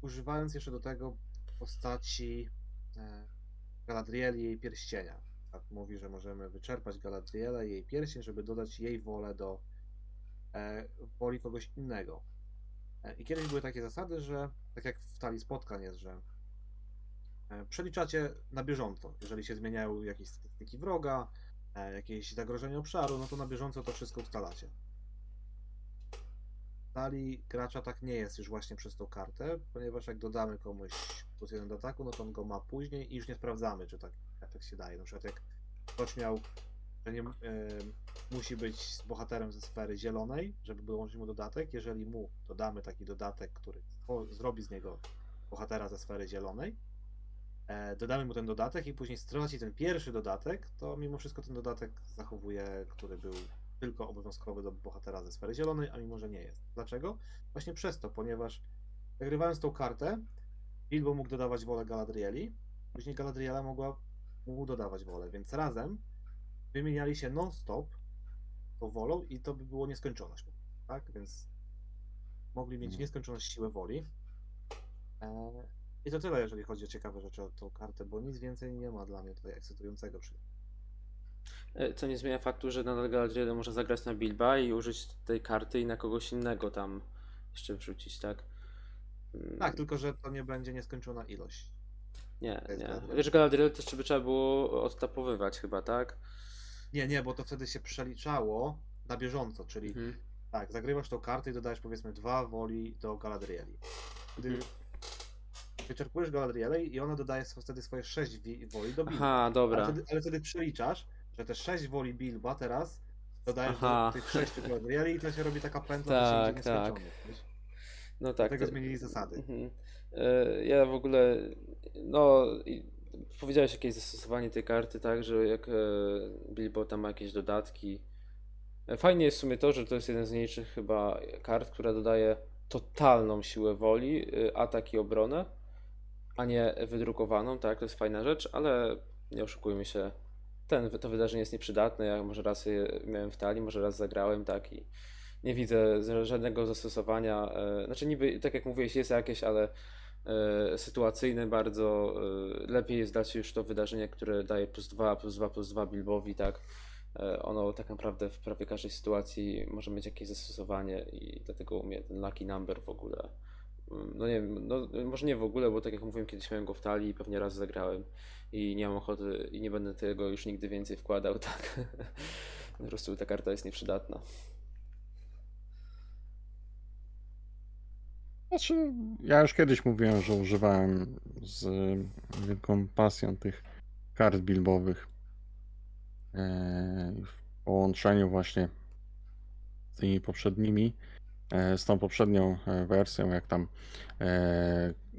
Speaker 2: używając jeszcze do tego postaci e, Galadrieli i jej pierścienia. Tak mówi, że możemy wyczerpać Galadrielę i jej pierścień, żeby dodać jej wolę do e, woli kogoś innego. E, I kiedyś były takie zasady, że tak jak w talii spotkań jest, że e, przeliczacie na bieżąco. Jeżeli się zmieniają jakieś statystyki wroga, e, jakieś zagrożenie obszaru, no to na bieżąco to wszystko ustalacie. W talii gracza tak nie jest już właśnie przez tą kartę, ponieważ jak dodamy komuś plus jeden do ataku, no to on go ma później i już nie sprawdzamy, czy tak efekt się daje. Na przykład jak ktoś miał, nie, musi być bohaterem ze sfery zielonej, żeby dołączyć mu dodatek. Jeżeli mu dodamy taki dodatek, który zrobi z niego bohatera ze sfery zielonej, e, dodamy mu ten dodatek i później straci ten pierwszy dodatek, to mimo wszystko ten dodatek zachowuje, który był tylko obowiązkowy do bohatera ze sfery zielonej, a mimo że nie jest. Dlaczego? Właśnie przez to, ponieważ zagrywając tą kartę, Bilbo mógł dodawać wolę Galadrieli, później Galadriela mogła mu dodawać wolę, więc razem wymieniali się non-stop tą wolą i to by było nieskończoność, tak? Więc mogli mieć
Speaker 3: Mhm.
Speaker 2: nieskończoność siły woli. E, I to tyle, jeżeli chodzi o ciekawe rzeczy o tą kartę, bo nic więcej nie ma dla mnie tutaj ekscytującego przy
Speaker 1: E, Co nie zmienia faktu, że nadal Galadriel może zagrać na Bilba i użyć tej karty i na kogoś innego tam jeszcze wrzucić, tak? Mm,
Speaker 2: Tak, tylko że to nie będzie nieskończona ilość.
Speaker 1: Nie, nie. Wiesz, Galadriel też by trzeba było odtapowywać chyba, tak?
Speaker 2: Nie, nie, bo to wtedy się przeliczało na bieżąco, czyli
Speaker 1: Mhm.
Speaker 2: tak, zagrywasz tą kartę i dodajesz powiedzmy dwa woli do Galadrieli. Gdy
Speaker 1: Mhm.
Speaker 2: wyczerpujesz Galadrielę i ona dodaje wtedy swoje sześć woli do Bilba.
Speaker 1: Aha,
Speaker 2: Ale
Speaker 1: dobra.
Speaker 2: wtedy, ale wtedy przeliczasz, że te sześć woli Bilba teraz dodajesz
Speaker 1: Aha.
Speaker 2: do tych sześciu Galadrieli i to się robi taka pętla,
Speaker 1: Tak, tak. No tak.
Speaker 2: Dlatego
Speaker 1: to-
Speaker 2: zmienili zasady.
Speaker 1: Mhm. E, Ja w ogóle, no, powiedziałeś jakieś zastosowanie tej karty, tak, że jak e, Bilbo tam ma jakieś dodatki. E, Fajnie jest w sumie to, że to jest jeden z mniejszych chyba kart, która dodaje totalną siłę woli, e, atak i obronę, a nie wydrukowaną, tak, to jest fajna rzecz, ale nie oszukujmy się, ten, to wydarzenie jest nieprzydatne, ja może raz je miałem w talii, może raz zagrałem, tak, i nie widzę żadnego zastosowania. e, Znaczy niby, tak jak mówiłeś, jest jakieś, ale sytuacyjne bardzo. e, Lepiej jest dać już to wydarzenie, które daje plus 2, plus 2, plus 2 Bilbowi, tak. E, Ono tak naprawdę w prawie każdej sytuacji może mieć jakieś zastosowanie i dlatego u mnie ten lucky number w ogóle. mm, No nie no może nie w ogóle, bo tak jak mówiłem, kiedyś miałem go w talii i pewnie raz zagrałem i nie mam ochoty i nie będę tego już nigdy więcej wkładał, tak. Po prostu ta karta jest nieprzydatna.
Speaker 3: Znaczy, ja już kiedyś mówiłem, że używałem z wielką pasją tych kart bilbowych e, w połączeniu właśnie z tymi poprzednimi, e, z tą poprzednią e, wersją, jak tam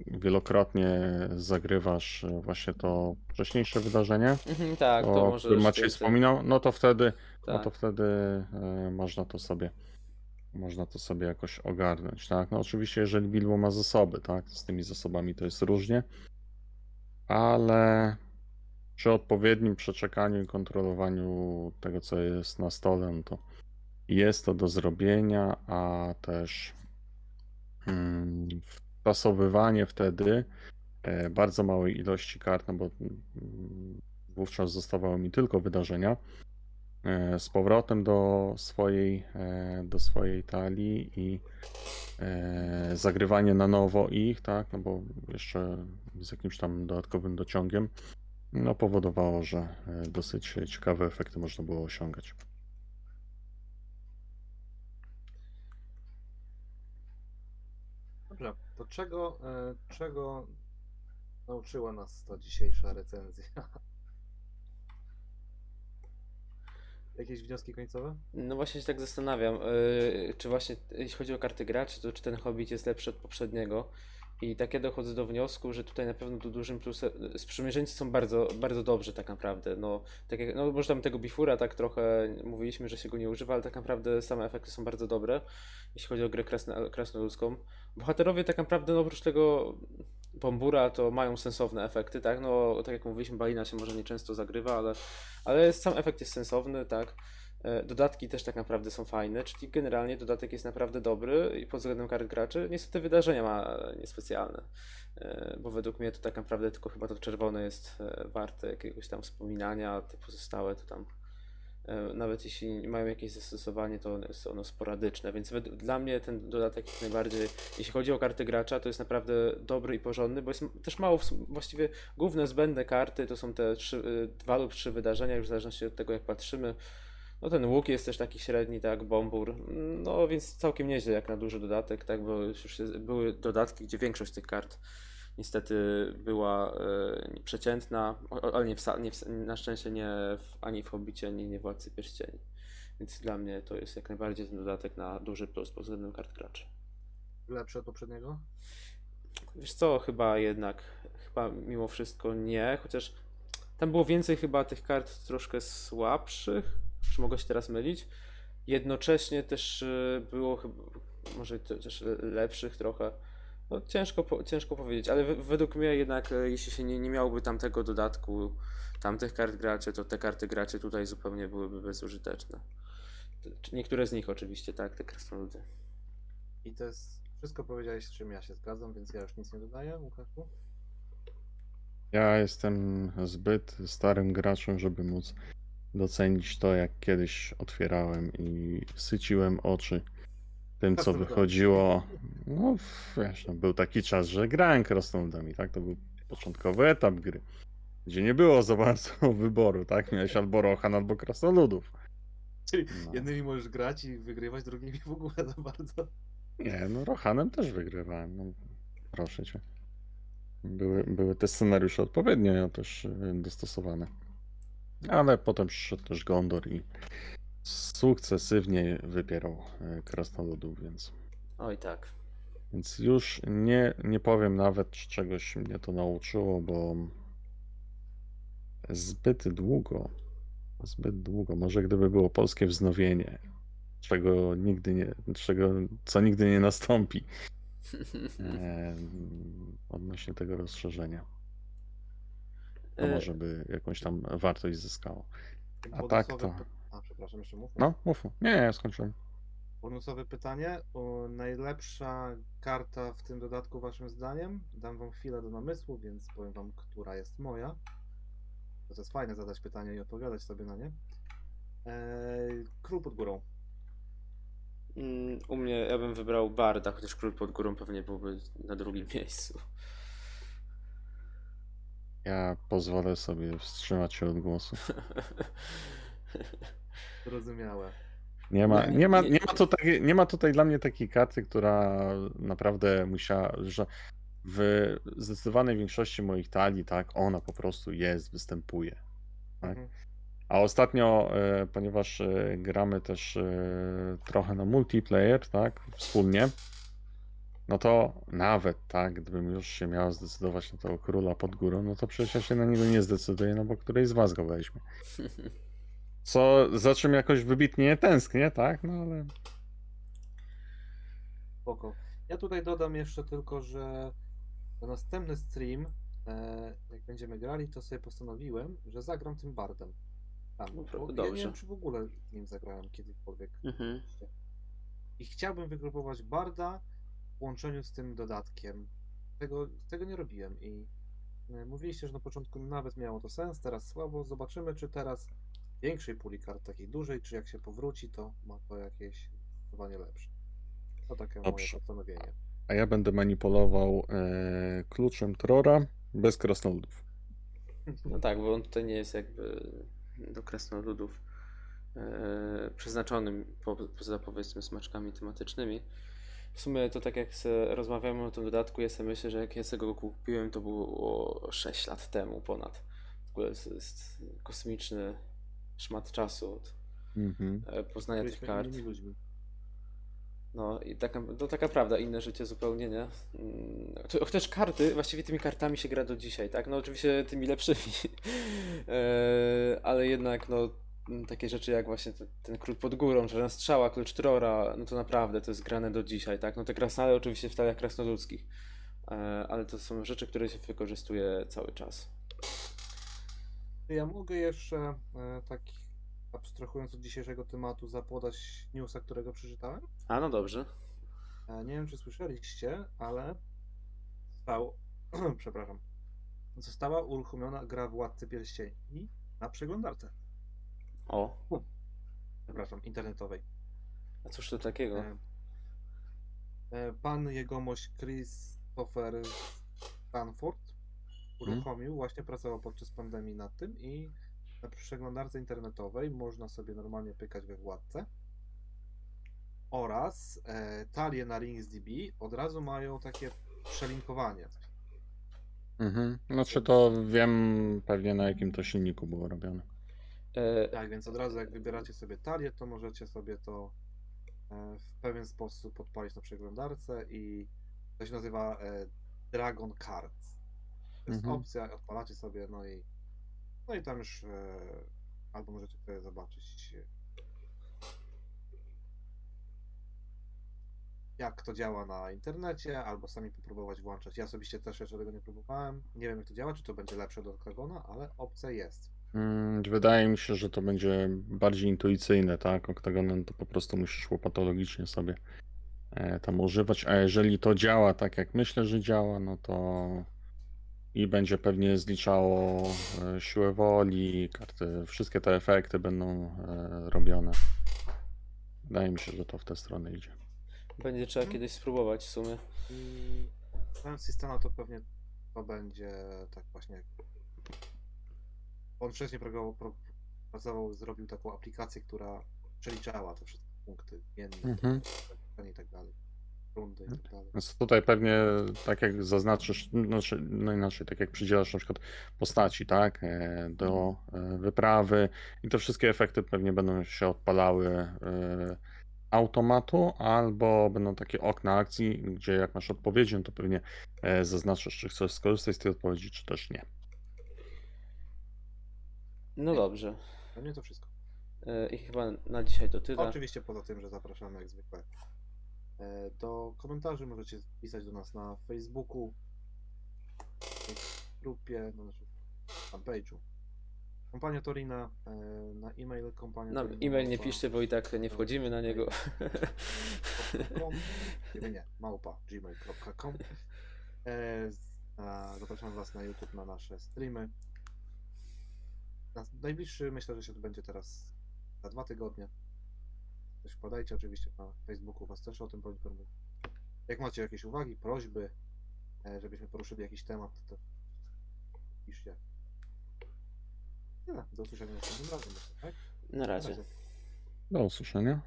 Speaker 3: wielokrotnie zagrywasz właśnie to wcześniejsze wydarzenie,
Speaker 1: Mhm, tak, to
Speaker 3: o
Speaker 1: może
Speaker 3: którym Maciej wspominał, no to wtedy, no
Speaker 1: Tak.
Speaker 3: to wtedy można to sobie można to sobie jakoś ogarnąć, tak? No oczywiście, jeżeli Bilbo ma zasoby, tak? Z tymi zasobami to jest różnie, ale przy odpowiednim przeczekaniu i kontrolowaniu tego, co jest na stole, no to jest to do zrobienia, a też mm, tasowywanie wtedy e, bardzo małej ilości kart, no bo mm, wówczas zostawały mi tylko wydarzenia, z powrotem do swojej, e, do swojej talii i e, zagrywanie na nowo ich, tak, no bo jeszcze z jakimś tam dodatkowym dociągiem, no powodowało, że e, dosyć ciekawe efekty można było osiągać.
Speaker 2: Dobrze, to czego, e, czego nauczyła nas ta dzisiejsza recenzja? Jakieś wnioski końcowe?
Speaker 1: No właśnie się tak zastanawiam, yy, czy właśnie jeśli chodzi o karty graczy, to czy ten Hobbit jest lepszy od poprzedniego. I tak ja dochodzę do wniosku, że tutaj na pewno tu dużym plusem, sprzymierzeńcy są bardzo, bardzo dobrzy tak naprawdę. No, tak jak, no może tam tego Bifura tak trochę mówiliśmy, że się go nie używa, ale tak naprawdę same efekty są bardzo dobre, jeśli chodzi o grę krasno, krasnoludzką. Bohaterowie tak naprawdę, no oprócz tego Bombura, to mają sensowne efekty, tak? No, tak jak mówiliśmy, Balina się może nieczęsto zagrywa, ale, ale sam efekt jest sensowny, tak? E, Dodatki też tak naprawdę są fajne, czyli generalnie dodatek jest naprawdę dobry i pod względem kart graczy. Niestety wydarzenia ma niespecjalne, e, bo według mnie to tak naprawdę tylko chyba to czerwone jest e, warte jakiegoś tam wspominania, a te pozostałe to tam nawet jeśli mają jakieś zastosowanie, to jest ono sporadyczne, więc dla mnie ten dodatek jak najbardziej, jeśli chodzi o karty gracza, to jest naprawdę dobry i porządny, bo jest też mało, właściwie główne zbędne karty to są te trzy, y, dwa lub trzy wydarzenia, już w zależności od tego jak patrzymy. No ten łuk jest też taki średni, tak, bombur, no więc całkiem nieźle jak na duży dodatek, tak, bo już jest, były dodatki, gdzie większość tych kart niestety była e, przeciętna, ale nie w, nie w, na szczęście nie w, ani w Hobbicie, ani nie w Władcy Pierścieni. Więc dla mnie to jest jak najbardziej ten dodatek na duży plus pod względem kart graczy.
Speaker 2: Lepszy od poprzedniego?
Speaker 1: Wiesz co, chyba jednak, chyba mimo wszystko nie, chociaż tam było więcej chyba tych kart troszkę słabszych, czy mogę się teraz mylić. Jednocześnie też y, było chyba, może te- też le- lepszych trochę. No ciężko, po- ciężko powiedzieć, ale w- według mnie jednak, e, jeśli się nie, nie miałoby tamtego dodatku, tamtych kart graczy, to te karty graczy tutaj zupełnie byłyby bezużyteczne. T- Niektóre z nich oczywiście, tak, te krasnoludy.
Speaker 2: I to jest wszystko powiedziałeś, z czym ja się zgadzam, więc ja już nic nie dodaję, Łukaszu.
Speaker 3: Ja jestem zbyt starym graczem, żeby móc docenić to, jak kiedyś otwierałem i syciłem oczy tym, co wychodziło. No, wiesz, no, był taki czas, że grałem krasnoludami, tak? To był początkowy etap gry, gdzie nie było za bardzo wyboru, tak? Miałeś albo Rohan, albo krasnoludów.
Speaker 2: Czyli
Speaker 3: No.
Speaker 2: jednymi możesz grać i wygrywać, drugimi w ogóle za bardzo.
Speaker 3: Nie, no Rohanem też wygrywałem, no proszę cię. Były, były te scenariusze odpowiednio też y, dostosowane. Ale potem przyszedł też Gondor i sukcesywnie wypierał y, krasnoludów, więc,
Speaker 1: Oj tak.
Speaker 3: więc już nie, nie powiem nawet, czy czegoś mnie to nauczyło, bo zbyt długo, zbyt długo, może gdyby było polskie wznowienie, czego nigdy nie, czego, co nigdy nie nastąpi, em, odnośnie tego rozszerzenia. To
Speaker 1: E,
Speaker 3: może by jakąś tam wartość zyskało. A tak to-
Speaker 2: przepraszam, jeszcze mów.
Speaker 3: No, mów. Nie, nie, skończyłem.
Speaker 2: Bonusowe pytanie. O, najlepsza karta w tym dodatku waszym zdaniem? Dam wam chwilę do namysłu, więc powiem wam, która jest moja. To jest fajne zadać pytanie i odpowiadać sobie na nie. Eee, Król pod górą.
Speaker 1: Mm, U mnie ja bym wybrał Barda, chociaż Król pod górą pewnie byłby na drugim miejscu.
Speaker 3: Ja pozwolę sobie wstrzymać się od głosu.
Speaker 2: Zrozumiałe.
Speaker 3: Nie ma,
Speaker 1: Nie,
Speaker 3: ma,
Speaker 1: nie-
Speaker 3: ma, tutaj, nie ma tutaj dla mnie takiej karty, która naprawdę musiała, że w zdecydowanej większości moich talii, tak, ona po prostu jest, występuje. Tak.
Speaker 2: Mhm.
Speaker 3: A ostatnio, e, ponieważ e, gramy też e, trochę na multiplayer, tak, wspólnie, no to nawet, tak, gdybym już się miał zdecydować na tego króla pod górą, no to przecież ja się na niego nie zdecyduję, no bo któryś z was go weźmie. Co, za czym jakoś wybitnie nie tęsknię, tak, no ale
Speaker 2: Spoko. Ja tutaj dodam jeszcze tylko, że na następny stream, e, jak będziemy grali, to sobie postanowiłem, że zagram tym bardem. Tam,
Speaker 1: No,
Speaker 2: bo ja nie
Speaker 1: dobrze.
Speaker 2: wiem, czy w ogóle nim zagrałem kiedykolwiek.
Speaker 1: Mhm.
Speaker 2: I chciałbym wygrupować barda w łączeniu z tym dodatkiem. tego, tego nie robiłem i e, mówiliście, że na początku nawet miało to sens, teraz słabo. Zobaczymy, czy teraz większej puli kart, takiej dużej, czy jak się powróci, to ma to jakieś zdecydowanie lepsze. To takie moje
Speaker 3: Dobrze.
Speaker 2: postanowienie.
Speaker 3: A ja będę manipulował e, kluczem Trora bez krasnoludów.
Speaker 1: No tak, bo on tutaj nie jest jakby do krasnoludów e, przeznaczonym po, poza powiedzmy smaczkami tematycznymi. W sumie to tak jak rozmawiamy o tym dodatku, ja sobie myślę, że jak ja sobie go kupiłem, to było 6 lat temu ponad. W ogóle to jest kosmiczny szmat czasu od
Speaker 3: Mhm.
Speaker 1: e, poznania tych
Speaker 2: Byliśmy
Speaker 1: kart.
Speaker 2: innymi ludźmi.
Speaker 1: No i taka, to taka prawda, inne życie zupełnie, nie? Mm, cho- Chociaż karty, właściwie tymi kartami się gra do dzisiaj, tak? No oczywiście tymi lepszymi, e, ale jednak no m, takie rzeczy jak właśnie ten, ten król pod górą, czarna strzała, klucz Trora, no to naprawdę to jest grane do dzisiaj, tak? No te krasnale oczywiście w talach krasnoludzkich, e, ale to są rzeczy, które się wykorzystuje cały czas.
Speaker 2: Ja mogę jeszcze, e, tak abstrahując od dzisiejszego tematu, zapodać newsa, którego przeczytałem.
Speaker 1: A no dobrze.
Speaker 2: E, Nie wiem, czy słyszeliście, ale został, przepraszam, została uruchomiona gra Władcy Pierścieni na przeglądarce,
Speaker 1: O,
Speaker 2: przepraszam, internetowej.
Speaker 1: a cóż to takiego?
Speaker 2: E, Pan jegomość Christopher Stanford uruchomił, właśnie pracował podczas pandemii nad tym i na przeglądarce internetowej można sobie normalnie pykać we władce oraz e, talie na RingsDB od razu mają takie przelinkowanie.
Speaker 3: Mhm. Znaczy to wiem pewnie na jakim to silniku było robione.
Speaker 1: E,
Speaker 2: Tak, więc od razu jak wybieracie sobie talię, to możecie sobie to e, w pewien sposób odpalić na przeglądarce i to się nazywa e, Dragon Cards. To jest
Speaker 3: Mhm.
Speaker 2: opcja, odpalacie sobie, no i no i tam już e, albo możecie sobie zobaczyć jak to działa na internecie, albo sami popróbować włączać. Ja osobiście też jeszcze tego nie próbowałem. Nie wiem jak to działa, czy to będzie lepsze od Octagona, ale opcja jest.
Speaker 3: Mm, Wydaje mi się, że to będzie bardziej intuicyjne, tak? Oktagonem to po prostu musisz łopatologicznie sobie e, tam używać, a jeżeli to działa tak jak myślę, że działa, no to i będzie pewnie zliczało e, siłę woli, karty, wszystkie te efekty będą e, robione. Wydaje mi się, że to w tę stronę idzie.
Speaker 1: będzie trzeba
Speaker 2: Mhm.
Speaker 1: kiedyś spróbować w sumie.
Speaker 2: I ten Systema to pewnie to będzie tak właśnie jak on wcześniej pracował, zrobił taką aplikację, która przeliczała te wszystkie punkty dzienne
Speaker 3: Mhm.
Speaker 2: i tak dalej, rundy i tak dalej.
Speaker 3: Więc tutaj pewnie tak jak zaznaczysz, znaczy, no inaczej, tak jak przydzielasz na przykład postaci, tak, e, do e, wyprawy i te wszystkie efekty pewnie będą się odpalały e, automatu, albo będą takie okna akcji, gdzie jak masz odpowiedzi, no to pewnie zaznaczysz, czy chcesz skorzystać z tej odpowiedzi, czy też nie.
Speaker 1: No dobrze.
Speaker 2: Dla mnie to wszystko.
Speaker 1: I chyba na dzisiaj to tyle.
Speaker 2: Oczywiście poza tym, że zapraszamy jak zwykle e, do komentarzy. Możecie pisać do nas na Facebooku, w grupie, na naszym fanpage'u. Kompania Torina, e, na e-mail kompania
Speaker 1: Nam
Speaker 2: Torina
Speaker 1: e-mail nie
Speaker 2: małpa-
Speaker 1: piszcie, bo i tak nie wchodzimy na niego.
Speaker 2: Nie, nie, małpa gmail.com. E, Zapraszam Was na YouTube, na nasze streamy. Na najbliższy myślę, że się to będzie teraz za dwa tygodnie. Też podajcie oczywiście na Facebooku, Was też o tym poinformuję. Jak macie jakieś uwagi, prośby, e, żebyśmy poruszyli jakiś temat, to piszcie. Tyle. Do usłyszenia następnym razem. Tak?
Speaker 1: Na
Speaker 2: razie.
Speaker 3: Do usłyszenia.